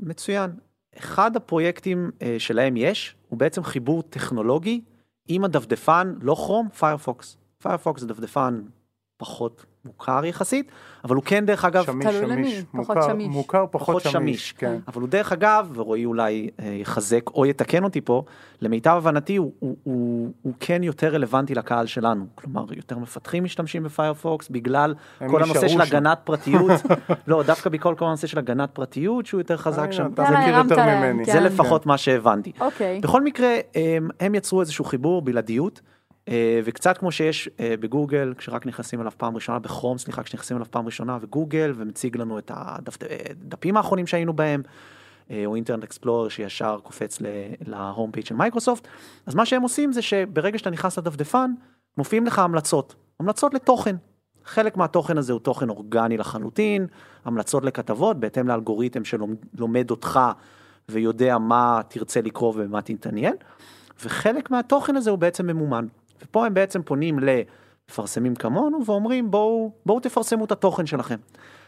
מצוין. אחד הפרויקטים אה, שלהם יש, הוא בעצם חיבור טכנולוגי עם הדפדפן, לא כרום, פיירפוקס. פיירפוקס זה דפדפן פחות מוכר יחסית, אבל הוא כן דרך אגב, שמיש, תלוי שמיש. למי, פחות מוכר- שמיש. מוכר פחות פחות שמיש, שמיש. כן. אבל הוא דרך אגב, ורועי אולי אה, יחזק או יתקן אותי פה, למיטב הבנתי הוא, הוא, הוא, הוא כן יותר רלוונטי לקהל שלנו. כלומר, יותר מפתחים משתמשים בפיירפוקס בגלל כל הנושא של. הגנת פרטיות. לא, דווקא בכל כל הנושא של הגנת פרטיות שהוא יותר חזק אה, שם. אתה מכיר יותר ממני. כן. זה לפחות מה שהבנתי. אוקיי. בכל מקרה, הם, הם יצרו איזשהו חיבור, בלעדיות, אה, וקצת כמו שיש אה, בגוגל, כשרק נכנסים אליו פעם ראשונה, בכרום, סליחה, כשנכנסים אליו פעם ראשונה, וגוגל, ומציג לנו את הדפים האחרונים שהיינו בהם, אה, או אינטרנט אקספלורר שישר קופץ ל home page של מייקרוסופט, אז מה שהם עושים זה שברגע שאתה נכנס לדפדפן, מופיעים לך המלצות, המלצות לתוכן. חלק מהתוכן הזה הוא תוכן אורגני לחלוטין, המלצות לכתבות בהתאם לאלגוריתם שלומד אותך ויודע מה תרצה לקרוא ובמה תתעניין, וחלק מהתוכן הזה הוא בעצם ממומן. ופה הם בעצם פונים למפרסמים כמונו ואומרים בואו, בואו תפרסמו את התוכן שלכם.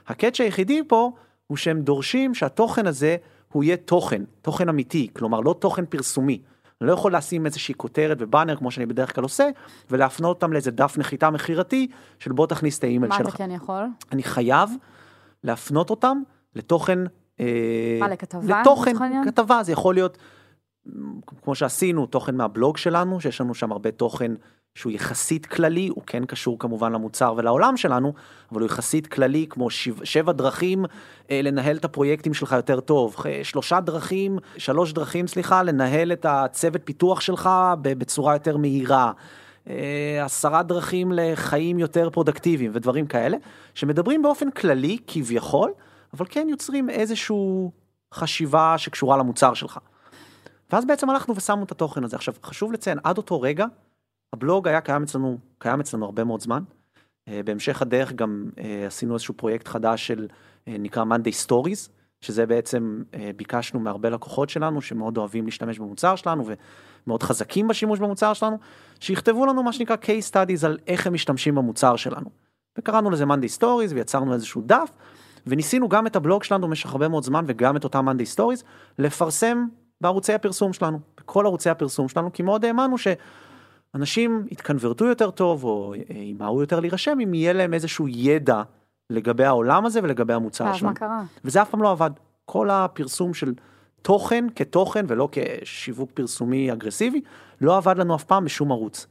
הקאץ' היחידי פה הוא שהם דורשים שהתוכן הזה הוא יהיה תוכן, תוכן אמיתי, כלומר לא תוכן פרסומי. אני לא יכול לשים איזושהי כותרת ובאנר כמו שאני בדרך כלל עושה, ולהפנות אותם לאיזה דף נחיתה מכירתי של בוא תכניס את האימייל מה אתה שלך. כן יכול? אני חייב להפנות אותם לתוכן, אה, מה, לכתבה, לתוכן? כתבה, זה יכול להיות, כמו שעשינו, תוכן מהבלוג שלנו, שיש לנו שם הרבה תוכן שהוא יחסית כללי, הוא כן קשור כמובן למוצר ולעולם שלנו, אבל הוא יחסית כללי, כמו שבע, שבע דרכים אה, לנהל את הפרויקטים שלך יותר טוב, אה, שלושה דרכים, שלוש דרכים, סליחה, לנהל את הצוות פיתוח שלך בצורה יותר מהירה. אה, עשרה דרכים לחיים יותר פרודקטיביים ודברים כאלה, שמדברים באופן כללי כביכול, אבל כן יוצרים איזושהי חשיבה שקשורה למוצר שלך. ואז בעצם הלכנו ושמנו את התוכן הזה. עכשיו, חשוב לציין, עד אותו רגע, הבלוג היה קיים אצלנו, קיים אצלנו הרבה מאוד זמן. אה, בהמשך הדרך גם אה, עשינו איזשהו פרויקט חדש של, אה, נקרא Monday Stories, שזה בעצם ביקשנו מהרבה לקוחות שלנו, שמאוד אוהבים להשתמש במוצר שלנו ומאוד חזקים בשימוש במוצר שלנו, שיכתבו לנו מה שנקרא case studies על איך הם משתמשים במוצר שלנו. וקראנו לזה Monday Stories ויצרנו איזשהו דף, וניסינו גם את הבלוג שלנו במשך הרבה מאוד זמן וגם את אותם Monday Stories, לפרסם בערוצי הפרסום שלנו, בכל ערוצי הפרסום שלנו, כי מאוד האמנו שאנשים יתקנברטו יותר טוב או אה, ימהרו יותר להירשם אם יהיה להם איזשהו ידע לגבי העולם הזה ולגבי המוצר שלנו. מה קרה? וזה אף פעם לא עבד. כל הפרסום של תוכן כתוכן ולא כשיווק פרסומי אגרסיבי, לא עבד לנו אף פעם בשום ערוץ.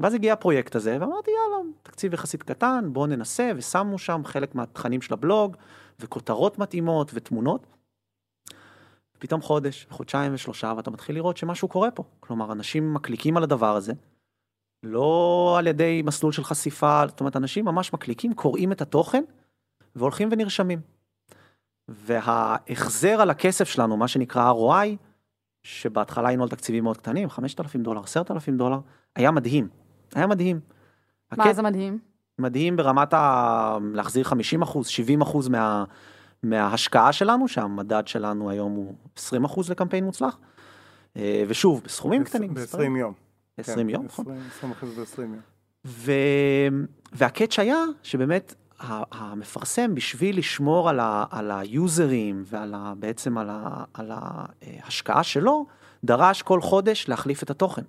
ואז הגיע הפרויקט הזה, ואמרתי יאללה, תקציב יחסית קטן, בואו ננסה, ושמנו שם חלק מהתכנים של הבלוג, וכותרות מתאימות, ותמונות. פתאום חודש, חודשיים ושלושה, ואתה מתחיל לראות שמשהו קורה פה. כלומר, אנשים מקליקים על הדבר הזה, לא על ידי מסלול של חשיפה, זאת אומרת, אנשים ממש מקליקים, קוראים את התוכן, והולכים ונרשמים. וההחזר על הכסף שלנו, מה שנקרא ROI, שבהתחלה היינו על תקציבים מאוד קטנים, 5,000 דולר, 10,000 דולר, היה מדהים. היה מדהים. מה הקט- זה מדהים? מדהים ברמת ה... להחזיר 50 אחוז, 70 אחוז מה... מההשקעה שלנו, שהמדד שלנו היום הוא 20 אחוז לקמפיין מוצלח. אה, ושוב, בסכומים קטנים. ב-20 יום. ב-20 כן, יום, נכון. 20 20 אחוז ב-20 יום. וה catch היה שבאמת המפרסם בשביל לשמור על, ה... על היוזרים ועל ה... בעצם על, ה... על ההשקעה שלו, דרש כל חודש להחליף את התוכן.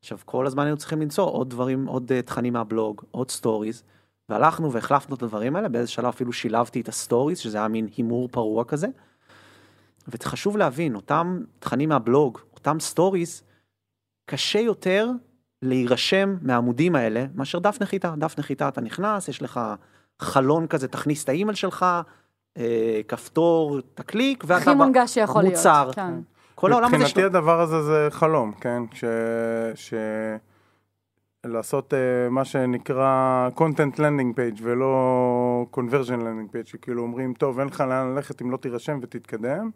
עכשיו כל הזמן היינו צריכים למצוא עוד דברים, עוד אה, תכנים מהבלוג, עוד stories, והלכנו והחלפנו את הדברים האלה, באיזה שלב אפילו שילבתי את ה stories, שזה היה מין הימור פרוע כזה. וחשוב להבין, אותם תכנים מהבלוג, אותם stories, קשה יותר להירשם מהעמודים האלה מאשר דף נחיתה. דף נחיתה אתה נכנס, יש לך חלון כזה, תכניס את האימייל שלך, אה, כפתור, תקליק, ואתה הכי מונגש שיכול להיות. מוצר. כן. כל העולם הזה מבחינתי. הדבר הזה זה חלום, כן? ש... ש... לעשות uh, מה שנקרא content landing page ולא conversion landing page, שכאילו אומרים, טוב, אין לך לאן ללכת אם לא תירשם ותתקדם,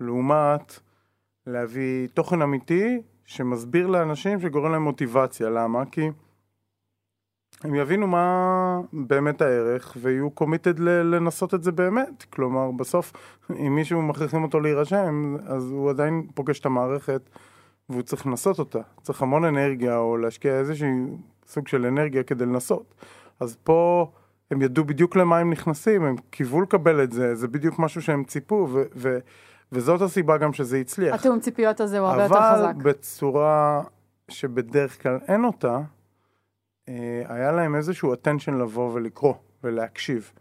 לעומת להביא תוכן אמיתי שמסביר לאנשים שגורם להם מוטיבציה, למה? כי הם יבינו מה באמת הערך ויהיו committed לנסות את זה באמת. כלומר, בסוף, אם מישהו מכריחים אותו להירשם, אז הוא עדיין פוגש את המערכת והוא צריך לנסות אותה. צריך המון אנרגיה או להשקיע איזשהו סוג של אנרגיה כדי לנסות. אז פה הם ידעו בדיוק למה הם נכנסים, הם קיוו לקבל את זה, זה בדיוק משהו שהם ציפו, ו- ו- וזאת הסיבה גם שזה הצליח. התיאום ציפיות הזה הוא הרבה יותר אבל חזק. בצורה שבדרך כלל אין אותה, אה, היה להם איזשהו attention לבוא ולקרוא ולהקשיב.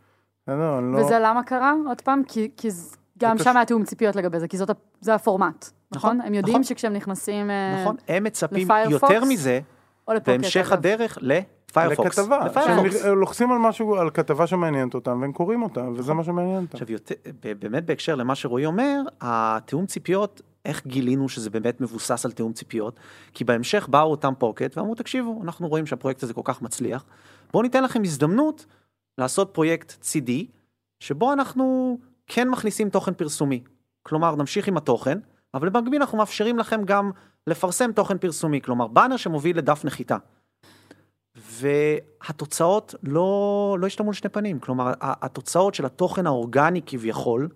לא... וזה למה קרה? עוד פעם? כי, כי גם שם היה תיאום ציפיות לגבי זה, כי זאת, זה הפורמט, נכון? נכון, הם יודעים נכון. שכשהם נכנסים... אה, נכון, הם מצפים לפיירפוקס? יותר מזה בהמשך. הדרך לפיירפוקס. לכתבה. שהם לוחצים על משהו, על כתבה שמעניינת אותם, והם קוראים אותה, וזה מה שמעניין אותם. עכשיו, יותר, באמת בהקשר למה שרועי אומר, התיאום ציפיות, איך גילינו שזה באמת מבוסס על תיאום ציפיות? כי בהמשך באו אותם פוקט ואמרו, תקשיבו, אנחנו רואים שהפרויקט הזה כל כך מצליח, בואו ניתן לכם הזדמנות לעשות פרויקט צידי, שבו אנחנו כן מכניסים תוכן פרסומי. כלומר, נמשיך עם התוכן, אבל במקביל אנחנו מאפשרים לכם גם לפרסם תוכן פרסומי, כלומר, באנר שמוביל לדף נחיתה. והתוצאות לא, לא השתנו לשני פנים, כלומר התוצאות של התוכן האורגני כביכול,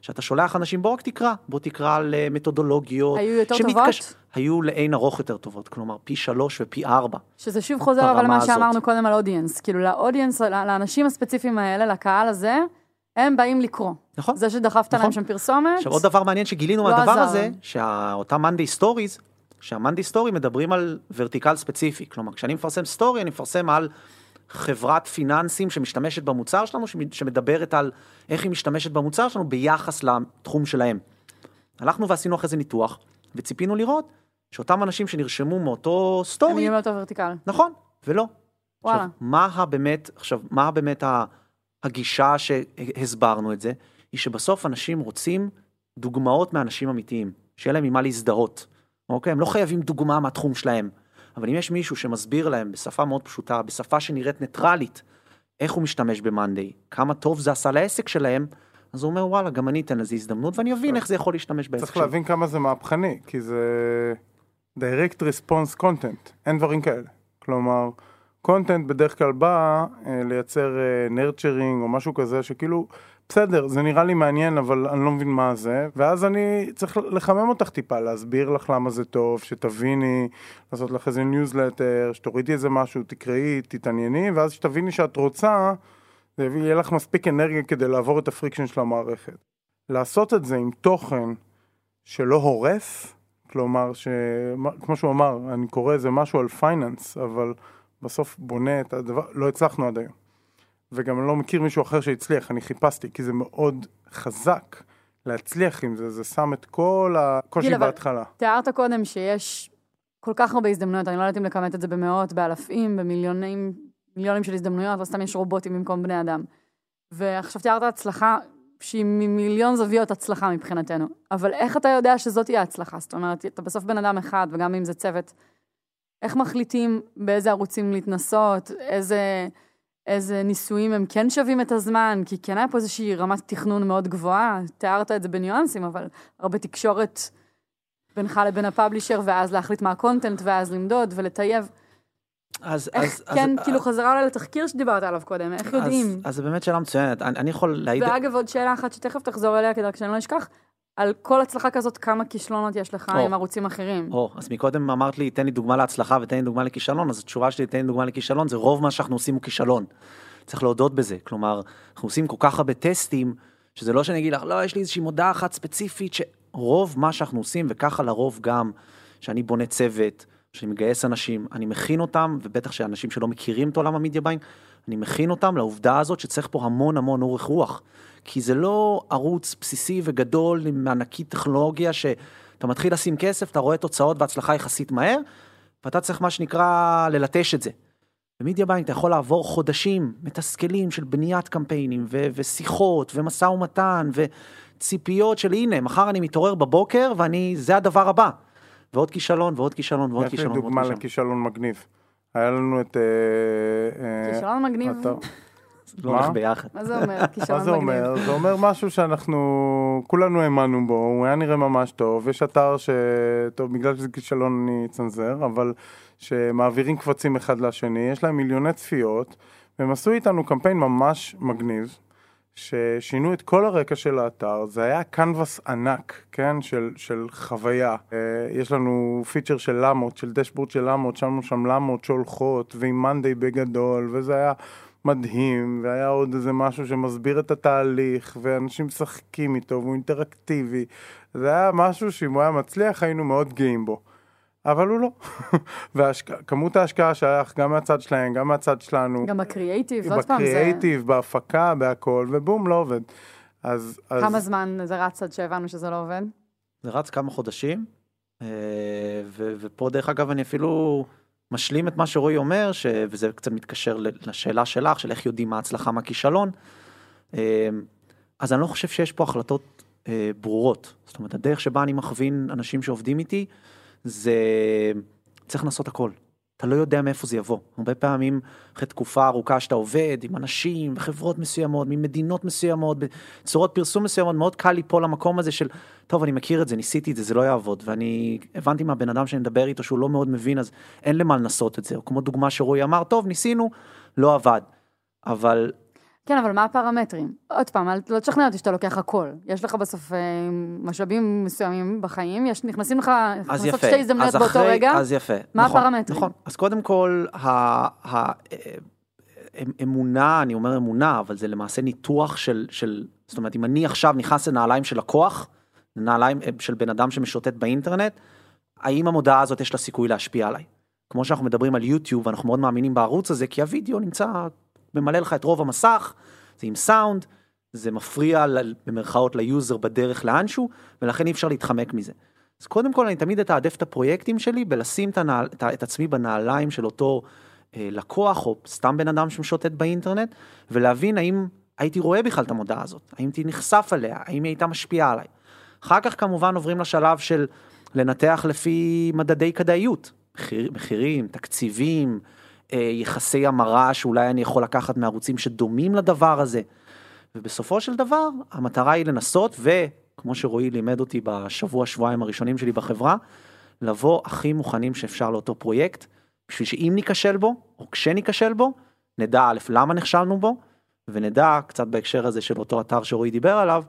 שאתה שולח אנשים בוא רק תקרא, בוא תקרא על אה, מתודולוגיות, היו יותר שמתקש- טובות? היו לאין ערוך יותר טובות, כלומר פי שלוש ופי ארבע. שזה שוב חוזר אבל למה. שאמרנו קודם על audience. כאילו ל audience, לאנשים הספציפיים האלה, לקהל הזה, הם באים לקרוא. נכון. זה שדחפת להם נכון. שם פרסומת, עכשיו עוד דבר מעניין שגילינו לא מהדבר עזר. הזה, שאותם monday stories, שה monday story מדברים על vertical ספציפי, כלומר כשאני מפרסם story אני מפרסם על חברת פיננסים שמשתמשת במוצר שלנו, שמ- שמדברת על איך היא משתמשת במוצר שלנו ביחס לתחום שלהם. הלכנו ועשינו אחרי זה ניתוח, וציפינו לראות שאותם אנשים שנרשמו מאותו הם סטורי, יהיו מאותו ורטיקל. נכון, ולא. וואלה. עכשיו, מה הבאמת, עכשיו, מה באמת הגישה שהסברנו את זה? היא שבסוף אנשים רוצים דוגמאות מאנשים אמיתיים, שיהיה להם ממה להזדהות. אוקיי? הם לא חייבים דוגמה מהתחום שלהם. אבל אם יש מישהו שמסביר להם בשפה מאוד פשוטה, בשפה שנראית ניטרלית, איך הוא משתמש במאנדיי, כמה טוב זה עשה לעסק שלהם, אז הוא אומר וואלה, גם אני אתן לזה הזדמנות ואני אבין איך זה יכול להשתמש בעסק צריך שלי. להבין כמה זה מהפכני, כי זה direct response content, אין דברים כאלה. כלומר, content בדרך כלל בא אה, לייצר אה, nurturing או משהו כזה, שכאילו, בסדר, זה נראה לי מעניין, אבל אני לא מבין מה זה, ואז אני צריך לחמם אותך טיפה, להסביר לך למה זה טוב, שתביני, לעשות לך איזה ניוזלטר, שתורידי איזה משהו, תקראי, תתענייני, ואז שתביני שאת רוצה, זה יהיה לך מספיק אנרגיה כדי לעבור את ה friction של המערכת. לעשות את זה עם תוכן שלא הורס, כלומר, ש... כמו שהוא אמר, אני קורא איזה משהו על finance, אבל בסוף בונה את הדבר, לא הצלחנו עד היום. וגם לא מכיר מישהו אחר שהצליח, אני חיפשתי, כי זה מאוד חזק להצליח עם זה, זה שם את כל הקושי גיל, בהתחלה. תיארת קודם שיש כל כך הרבה הזדמנויות, אני לא יודעת אם לכמת את זה במאות, באלפים, במיליונים, מיליונים של הזדמנויות, לא סתם יש רובוטים במקום בני אדם. ועכשיו תיארת הצלחה שהיא ממיליון זוויות הצלחה מבחינתנו, אבל איך אתה יודע שזאת תהיה ההצלחה? זאת אומרת, אתה בסוף בן אדם אחד, וגם אם זה צוות, איך מחליטים באיזה ערוצים להתנסות, איזה, איזה ניסויים הם כן שווים את הזמן, כי כן היה פה איזושהי רמת תכנון מאוד גבוהה, תיארת את זה בניואנסים, אבל הרבה תקשורת בינך לבין ה publisher, ואז להחליט מה ה content, ואז למדוד ולטייב. אז, איך, אז, כן, אז, כאילו חזרה אולי לתחקיר שדיברת עליו קודם, איך יודעים? אז, אז זה באמת שאלה מצוינת, אני, אני יכול להעיד... ואגב, עוד שאלה אחת שתכף תחזור אליה, כדי שאני לא אשכח, על כל הצלחה כזאת, כמה כישלונות יש לך או. עם ערוצים אחרים. או, אז מקודם אמרת לי, תן לי דוגמה להצלחה ותן לי דוגמה לכישלון, אז התשובה שלי, תן לי דוגמה לכישלון, זה רוב מה שאנחנו עושים הוא כישלון. צריך להודות בזה, כלומר, אנחנו עושים כל כך הרבה טסטים, שזה לא שאני אגיד לך, לא, יש לי איזושהי מודעה אחת ספציפית, שרוב מה שאנחנו עושים, וככה לרוב גם, שאני בונה צוות, שאני מגייס אנשים, אני מכין אותם, ובטח שאנשים שלא מכירים את עולם ה media buying, אני מכין אותם לעובדה הזאת שצריך פה המון המון אורך רוח. כי זה לא ערוץ בסיסי וגדול עם ענקית טכנולוגיה שאתה מתחיל לשים כסף, אתה רואה תוצאות והצלחה יחסית מהר, ואתה צריך מה שנקרא ללטש את זה. ב media buying אתה יכול לעבור חודשים מתסכלים של בניית קמפיינים ו- ושיחות ומשא ומתן וציפיות של הנה מחר אני מתעורר בבוקר ואני זה הדבר הבא. ועוד כישלון ועוד כישלון ועוד יש לי כישלון דוגמה כישלון. לכישלון מגניב. היה לנו את... אה, אה, כישלון מגניב. לא מה? הולך ביחד. מה זה אומר? מה זה. אומר? זה אומר משהו שאנחנו כולנו האמנו בו, הוא היה נראה ממש טוב, יש אתר ש... טוב, בגלל שזה כישלון אני אצנזר, אבל שמעבירים קבצים אחד לשני, יש להם מיליוני צפיות, והם עשו איתנו קמפיין ממש מגניב, ששינו את כל הרקע של האתר, זה היה קנבס ענק, כן, של, של חוויה. אה, יש לנו פיצ'ר של למות, של דשבורד של למות, שמנו שם למות שהולכות, ועם מאנדיי בגדול, וזה היה מדהים, והיה עוד איזה משהו שמסביר את התהליך, ואנשים משחקים איתו, והוא אינטראקטיבי. זה היה משהו שאם הוא היה מצליח היינו מאוד גאים בו. אבל הוא לא. וכמות ההשקעה שהיה גם מהצד שלהם, גם מהצד שלנו. גם הקריאייטיב, עוד פעם, זה... בקריאייטיב, בהפקה, בהכל, ובום, לא עובד. אז... אז... כמה זמן זה רץ עד שהבנו שזה לא עובד? זה רץ כמה חודשים, אה, ו- ופה דרך אגב אני אפילו משלים את מה שרועי אומר, ש- וזה קצת מתקשר לשאלה שלך, של איך יודעים מה הצלחה, מה כישלון. אה, אז אני לא חושב שיש פה החלטות אה, ברורות. זאת אומרת, הדרך שבה אני מכווין אנשים שעובדים איתי, זה צריך לנסות הכל. אתה לא יודע מאיפה זה יבוא. הרבה פעמים אחרי תקופה ארוכה שאתה עובד עם אנשים וחברות מסוימות, ממדינות מסוימות, בצורות פרסום מסוימות, מאוד קל ליפול למקום הזה של, טוב, אני מכיר את זה, ניסיתי את זה, זה לא יעבוד. ואני הבנתי מהבן אדם שאני מדבר איתו שהוא לא מאוד מבין, אז אין למה לנסות את זה. או כמו דוגמה שרועי אמר, טוב, ניסינו, לא עבד. אבל כן, אבל מה הפרמטרים? עוד פעם, לא תשכנע אותי שאתה לוקח הכל. יש לך בסוף אה, משאבים מסוימים בחיים, יש, נכנסים לך, נכנסות. שתי הזדמנויות באותו אחרי- רגע. אז יפה. מה נכון, הפרמטרים? נכון. אז קודם כל, ה- ה- אמ- אמונה, אני אומר אמונה, אבל זה למעשה ניתוח של, של, זאת אומרת, אם אני עכשיו נכנס לנעליים של לקוח, לנעליים אה, של בן אדם שמשוטט באינטרנט, האם המודעה הזאת יש לה סיכוי להשפיע עליי? כמו שאנחנו מדברים על יוטיוב, ואנחנו מאוד מאמינים בערוץ הזה, כי הוידאו נמצא, ממלא לך את רוב המסך, זה עם סאונד, זה מפריע במרכאות ליוזר בדרך לאנשהו, ולכן אי אפשר להתחמק מזה. אז קודם כל אני תמיד אתעדף את הפרויקטים שלי בלשים את, הנעל, את, את עצמי בנעליים של אותו אה, לקוח או סתם בן אדם שמשוטט באינטרנט ולהבין האם הייתי רואה בכלל את המודעה הזאת, האם הייתי נחשף עליה, האם היא הייתה משפיעה עליי. אחר כך כמובן עוברים לשלב של לנתח לפי מדדי כדאיות, מחיר, מחירים, תקציבים, יחסי המרה שאולי אני יכול לקחת מערוצים שדומים לדבר הזה. ובסופו של דבר המטרה היא לנסות וכמו שרועי לימד אותי בשבוע שבועיים הראשונים שלי בחברה, לבוא הכי מוכנים שאפשר לאותו פרויקט, בשביל שאם ניכשל בו, או כשניכשל בו, נדע א', למה נכשלנו בו, ונדע קצת בהקשר הזה של אותו אתר שרועי דיבר עליו,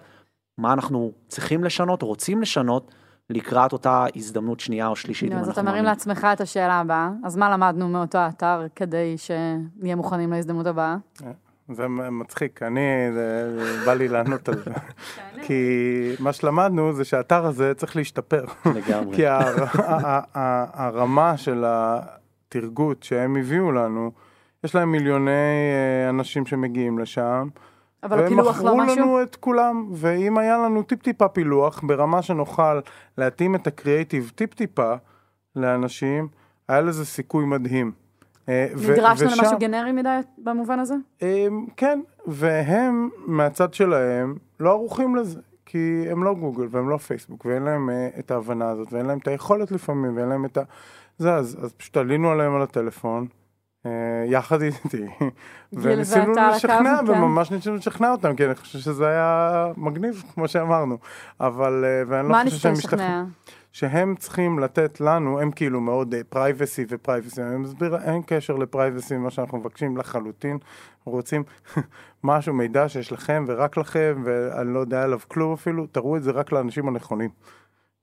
מה אנחנו צריכים לשנות, רוצים לשנות, לקראת אותה הזדמנות שנייה או שלישית. אז אתה אנחנו מרים. לעצמך את השאלה הבאה, אז מה למדנו מאותו האתר כדי שנהיה מוכנים להזדמנות הבאה? זה מצחיק, אני, זה, בא לי לענות על זה. כי מה שלמדנו זה שהאתר הזה צריך להשתפר. לגמרי. כי הר- הרמה של התרגות שהם הביאו לנו, יש להם מיליוני אה, אנשים שמגיעים לשם. אבל והם הפילוח לא מכרו משהו? לנו את כולם, ואם היה לנו טיפ-טיפה פילוח, ברמה שנוכל להתאים את הקריאיטיב טיפ-טיפה לאנשים, היה לזה סיכוי מדהים. אה, נדרשנו ושם- למשהו גנרי מדי במובן הזה? אמ, כן, והם מהצד שלהם לא ערוכים לזה, כי הם לא גוגל והם לא פייסבוק, ואין להם אה, את ההבנה הזאת, ואין להם את היכולת לפעמים, ואין להם את ה... זה, אז, אז פשוט עלינו עליהם על הטלפון, יחד איתי, וניסינו לשכנע. וממש ניסינו לשכנע אותם, כי אני חושב שזה היה מגניב, כמו שאמרנו, אבל, אה, ואני מה לא חושב ניסית שהם לשכנע? משתכנעים. שהם צריכים לתת לנו, הם כאילו מאוד privacy ו privacy, אני מסביר, אין קשר ל privacy ממה שאנחנו מבקשים לחלוטין, רוצים משהו, מידע שיש לכם ורק לכם, ואני לא יודע עליו כלום אפילו, תראו את זה רק לאנשים הנכונים,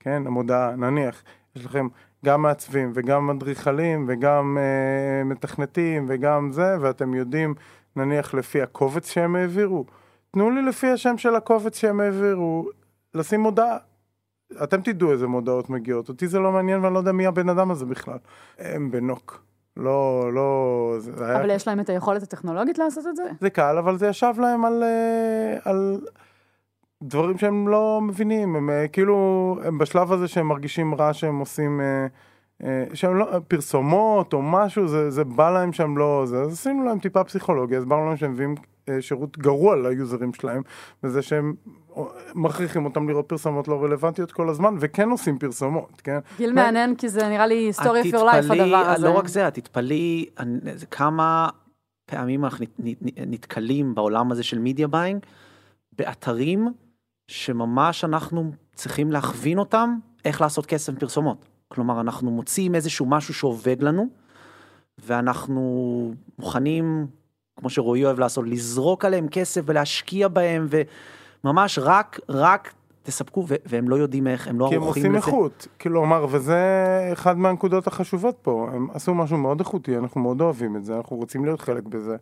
כן, המודעה, נניח, יש לכם גם מעצבים וגם אדריכלים וגם אה, מתכנתים וגם זה, ואתם יודעים, נניח לפי הקובץ שהם העבירו, תנו לי לפי השם של הקובץ שהם העבירו, לשים מודעה. אתם תדעו איזה מודעות מגיעות, אותי זה לא מעניין ואני לא יודע מי הבן אדם הזה בכלל. הם בנוק. לא, לא, זה היה... אבל יש להם את היכולת הטכנולוגית לעשות את זה? זה קל, אבל זה ישב להם על, אה, על דברים שהם לא מבינים, הם אה, כאילו, הם בשלב הזה שהם מרגישים רע שהם עושים אה, אה, שהם לא, פרסומות או משהו, זה, זה בא להם שם לא זה, אז עשינו להם טיפה פסיכולוגיה, הסברנו להם שהם מביאים שירות גרוע ליוזרים שלהם, וזה שהם מכריחים אותם לראות פרסומות לא רלוונטיות כל הזמן, וכן עושים פרסומות, כן? גיל מה- מעניין, כי זה נראה לי your life תתפלאי- הדבר הזה. לא רק זה, את תתפלאי כמה פעמים אנחנו נת- נת- נתקלים בעולם הזה של media buying, באתרים שממש אנחנו צריכים להכווין אותם איך לעשות כסף מפרסומות. כלומר, אנחנו מוצאים איזשהו משהו שעובד לנו, ואנחנו מוכנים, כמו שרועי אוהב לעשות, לזרוק עליהם כסף ולהשקיע בהם, וממש רק, רק תספקו, ו- והם לא יודעים איך, הם לא כי הם ערוכים עושים לזה. איכות, כלומר, וזה אחד מהנקודות החשובות פה, הם עשו משהו מאוד איכותי, אנחנו מאוד אוהבים את זה, אנחנו רוצים להיות חלק בזה,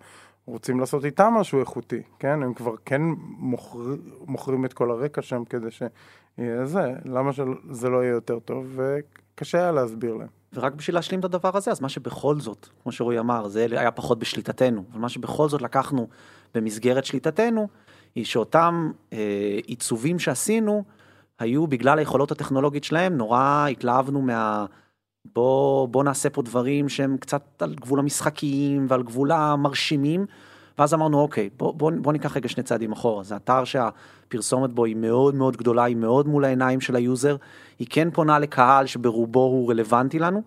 רוצים לעשות איתם משהו איכותי, כן? הם כבר כן מוכר, מוכרים את כל הרקע שם כדי שיהיה זה, למה שזה לא יהיה יותר טוב, וקשה היה להסביר להם. ורק בשביל להשלים את הדבר הזה, אז מה שבכל זאת, כמו שרועי אמר, זה היה פחות בשליטתנו, אבל מה שבכל זאת לקחנו במסגרת שליטתנו, היא שאותם אה, עיצובים שעשינו, היו בגלל היכולות הטכנולוגית שלהם, נורא התלהבנו מה... בוא, בוא נעשה פה דברים שהם קצת על גבול המשחקיים ועל גבול המרשימים, ואז אמרנו, אוקיי, בוא, בוא, בוא ניקח רגע שני צעדים אחורה. זה אתר שהפרסומת בו היא מאוד מאוד גדולה, היא מאוד מול העיניים של היוזר, היא כן פונה לקהל שברובו הוא רלוונטי לנו.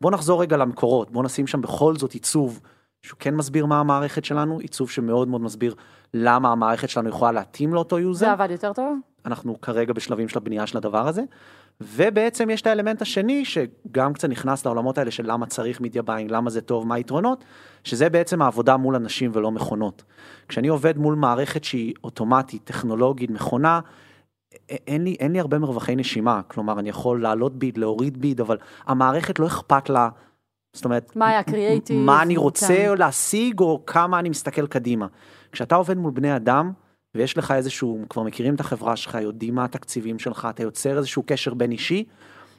בוא נחזור רגע למקורות, בוא נשים שם בכל זאת עיצוב שהוא כן מסביר מה המערכת שלנו, עיצוב שמאוד מאוד מסביר למה המערכת שלנו יכולה להתאים לאותו יוזר. זה עבד יותר טוב? אנחנו כרגע בשלבים של הבנייה של הדבר הזה. ובעצם יש את האלמנט השני שגם קצת נכנס לעולמות האלה של למה צריך media buying, למה זה טוב, מה היתרונות, שזה בעצם העבודה מול אנשים ולא מכונות. כשאני עובד מול מערכת שהיא אוטומטית, טכנולוגית, מכונה, אין לי, אין לי הרבה מרווחי נשימה, כלומר אני יכול לעלות bid, להוריד bid, אבל המערכת לא אכפת לה, זאת אומרת, מה היה קריאייטיב? מה אני רוצה כן. להשיג או כמה אני מסתכל קדימה. כשאתה עובד מול בני אדם ויש לך איזשהו, כבר מכירים את החברה שלך, יודעים מה התקציבים שלך, אתה יוצר איזשהו קשר בין אישי,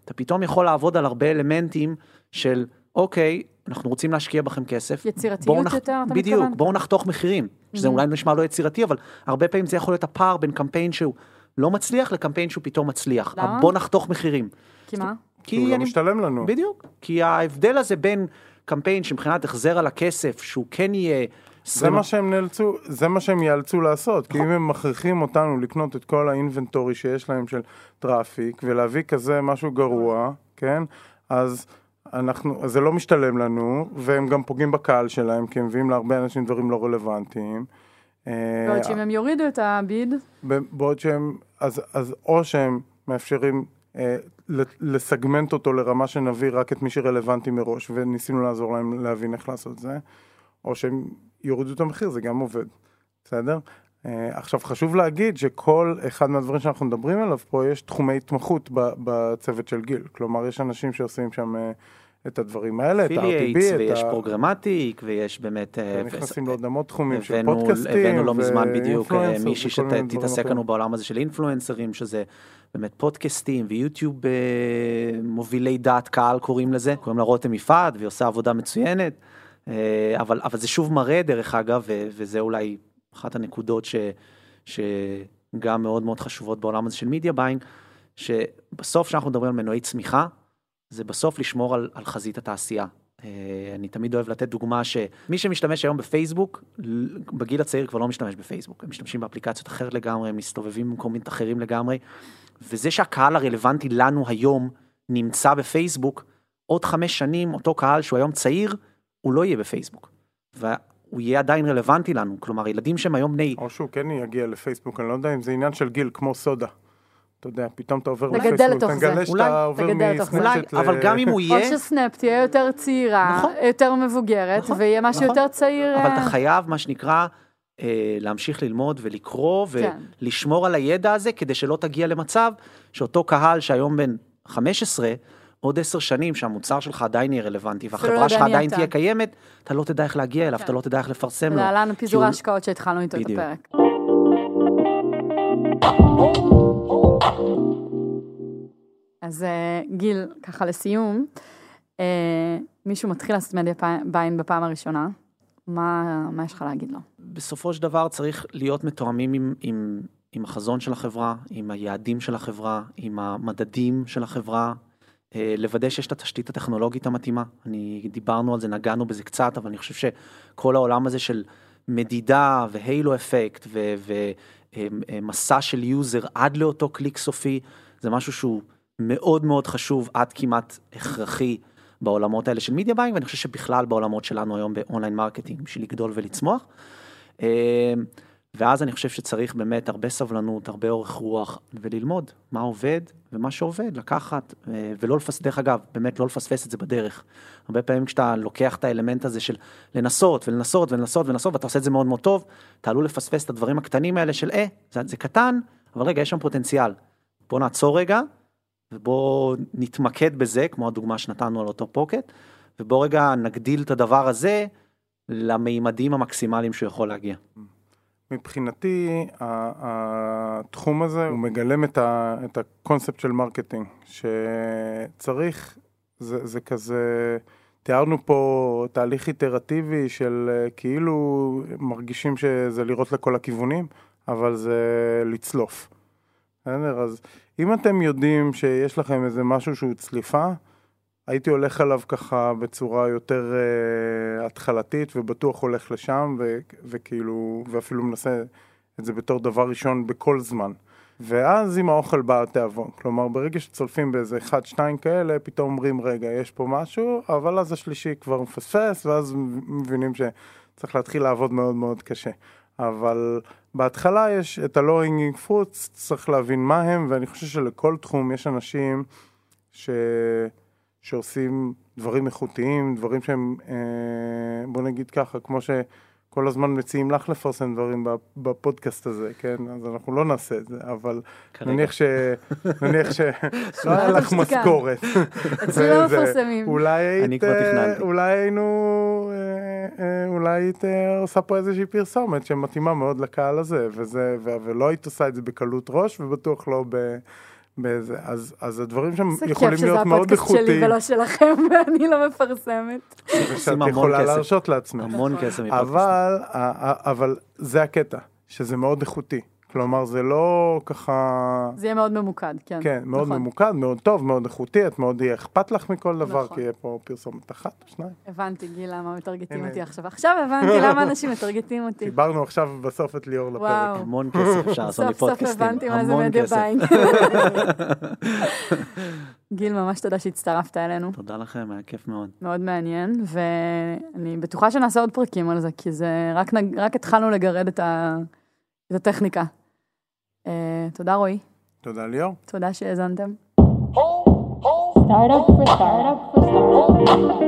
אתה פתאום יכול לעבוד על הרבה אלמנטים של אוקיי, אנחנו רוצים להשקיע בכם כסף. יצירתיות בואו נח- יותר, אתה בדיוק, מתכוון? בואו נחתוך מחירים. שזה Mhm. אולי נשמע לא יצירתי, אבל הרבה פעמים זה יכול להיות הפער בין קמפיין שהוא לא מצליח לקמפיין שהוא פתאום מצליח. למה? בואו נחתוך מחירים. כי מה? כי הוא לא משתלם לנו. בדיוק, כי ההבדל הזה בין קמפיין שמבחינת החזר על הכסף, שהוא כן יהיה... זה מה שהם נאלצו, זה מה שהם ייאלצו לעשות, כי אם הם מכריחים אותנו לקנות את כל ה inventory שיש להם של traffic, ולהביא כזה משהו גרוע, כן? אז אנחנו, זה לא משתלם לנו, והם גם פוגעים בקהל שלהם, כי הם מביאים להרבה אנשים דברים לא רלוונטיים. אה, בעוד שאם הם יורידו את ה bid, בעוד שהם, אז, אז או שהם מאפשרים אה, לסגמנט אותו לרמה שנביא רק את מי שרלוונטי מראש, וניסינו לעזור להם להבין איך לעשות זה, או שהם יורידו את המחיר, זה גם עובד, בסדר? אה, עכשיו חשוב להגיד שכל אחד מהדברים שאנחנו מדברים עליו פה, יש תחומי התמחות בצוות של גיל, כלומר יש אנשים שעושים שם אה, את הדברים האלה, את ה-RTB, את ויש ה... פרוגרמטיק, ויש באמת... אה, נכנסים לעוד המון תחומים של פודקאסטים, הבאנו לא מזמן בדיוק מישהי שתתעסק. לנו בעולם הזה של אינפלואנסרים, שזה באמת פודקאסטים ויוטיוב מובילי דעת קהל קוראים לזה, קוראים לה רותם יפעת והיא עושה עבודה מצוינת, אבל, אבל זה שוב מראה דרך אגב, ו- וזה אולי אחת הנקודות ש, שגם מאוד מאוד חשובות בעולם הזה של media buying, שבסוף כשאנחנו מדברים על מנועי צמיחה, זה בסוף לשמור על, על חזית התעשייה. אה, אני תמיד אוהב לתת דוגמה שמי שמשתמש היום בפייסבוק, בגיל הצעיר כבר לא משתמש בפייסבוק, הם משתמשים באפליקציות אחרת לגמרי, הם מסתובבים במקומות אחרים לגמרי, וזה שהקהל הרלוונטי לנו היום נמצא בפייסבוק, עוד חמש שנים אותו קהל שהוא היום צעיר, הוא לא יהיה בפייסבוק. והוא יהיה עדיין רלוונטי לנו, כלומר ילדים שהם היום בני או שהוא כן יגיע לפייסבוק, אני לא יודע אם זה עניין של גיל, כמו סודה. אתה יודע, פתאום אתה עובר תגדל לפייסבוק, לתוך אתה זה. מגלה אולי, שאתה עובר תגדל לתוך זה. אולי, אבל גם אם הוא או יהיה, שסנאפ תהיה יותר צעירה, נכון. יותר מבוגרת, נכון, ויהיה משהו נכון. יותר צעיר. אבל אה, אתה חייב, מה שנקרא, אה, להמשיך ללמוד ולקרוא כן. ולשמור על הידע הזה, כדי שלא תגיע למצב שאותו קהל שהיום בן 15, עוד עשר שנים שהמוצר שלך עדיין יהיה רלוונטי, לא והחברה יודע שלך עדיין אתה. תהיה קיימת, אתה לא תדע איך להגיע אליו, כן. אתה לא תדע איך לפרסם לו. להלן פיזור הוא- ההשקעות שהתחלנו איתו את בדיוק. הפרק. אז אה, גיל, ככה לסיום, אה, מישהו מתחיל לעשות media buying בפעם הראשונה, מה מה יש לך להגיד לו? בסופו של דבר צריך להיות מתואמים עם, עם, עם החזון של החברה, עם היעדים של החברה, עם המדדים של החברה. אה, לוודא שיש את התשתית הטכנולוגית המתאימה. אני, דיברנו על זה, נגענו בזה קצת, אבל אני חושב שכל העולם הזה של מדידה ו halo effect ומסע של יוזר עד לאותו קליק סופי, זה משהו שהוא מאוד מאוד חשוב, עד כמעט הכרחי בעולמות האלה של media buying, ואני חושב שבכלל בעולמות שלנו היום ב online marketing, בשביל לגדול ולצמוח. ואז אני חושב שצריך באמת הרבה סבלנות, הרבה אורך רוח, וללמוד מה עובד ומה שעובד, לקחת, אה, ולא לפספס, דרך אגב, באמת לא לפספס את זה בדרך. הרבה פעמים כשאתה לוקח את האלמנט הזה של לנסות ולנסות ולנסות ולנסות, ואתה עושה את זה מאוד מאוד טוב, אתה עלול לפספס את הדברים הקטנים האלה של אה, זה, זה קטן, אבל רגע, יש שם פוטנציאל. בוא נעצור רגע, ובוא נתמקד בזה, כמו הדוגמה שנתנו על אותו פודקאסט, ובוא רגע נגדיל את הדבר הזה למימדים המקסימליים שהוא יכול להגיע. מבחינתי, התחום הזה הוא מגלם את, ה, את הקונספט של marketing, שצריך, זה, זה כזה, תיארנו פה תהליך איטרטיבי של אה, כאילו מרגישים שזה לראות לכל הכיוונים, אבל זה לצלוף. בסדר? אז אם אתם יודעים שיש לכם איזה משהו שהוא צליפה, הייתי הולך עליו ככה בצורה יותר uh, התחלתית ובטוח הולך לשם ו- וכאילו ואפילו מנסה את זה בתור דבר ראשון בכל זמן. ואז עם האוכל בא התיאבון, כלומר ברגע שצולפים באיזה אחד שתיים כאלה פתאום אומרים רגע יש פה משהו אבל אז השלישי כבר מפספס ואז מבינים שצריך להתחיל לעבוד מאוד מאוד קשה. אבל בהתחלה יש את ה-lowing fruits, צריך להבין מה הם ואני חושב שלכל תחום יש אנשים ש... שעושים דברים איכותיים, דברים שהם, אה, בוא נגיד ככה, כמו שכל הזמן מציעים לך לפרסם דברים בפודקאסט הזה, כן? אז אנחנו לא נעשה את זה, אבל כרגע. נניח ש... נניח ש... לא היה לך משכורת. אצלי לא מפרסמים. אולי היית... אה, אולי היינו... אה, אולי היית עושה פה איזושהי פרסומת שמתאימה מאוד לקהל הזה, וזה, ולא היית עושה את זה בקלות ראש, ובטוח לא ב... באיזה, אז, אז הדברים שם יכולים להיות מאוד איכותיים. זה כיף שזה הפודקאסט שלי ולא שלכם, ואני לא מפרסמת. ושאת יכולה להרשות לעצמך. המון כסף מפודקאסט. אבל, אבל זה הקטע, שזה מאוד איכותי. כלומר, זה לא ככה... זה יהיה מאוד ממוקד, כן. כן, מאוד נכון. ממוקד, מאוד טוב, מאוד איכותי, את מאוד יהיה אכפת לך מכל דבר, נכון. כי יהיה פה פרסומת אחת או שניים. הבנתי, גיל, למה מטרגטים אותי עכשיו. עכשיו הבנתי למה אנשים מטרגטים אותי. דיברנו עכשיו בסוף את ליאור לפרק. וואו. המון כסף אפשר לעשות מפודקאסטים. סוף סוף הבנתי מה זה media buying. גיל, ממש תודה שהצטרפת אלינו. תודה לכם, היה כיף מאוד. מאוד מעניין, ואני בטוחה שנעשה עוד פרקים על זה, כי זה, רק, רק התחלנו לגרד את, ה, את הטכניקה. Uh, תודה רועי. תודה ליאור. תודה שהאזנתם. Startup for startup for startup.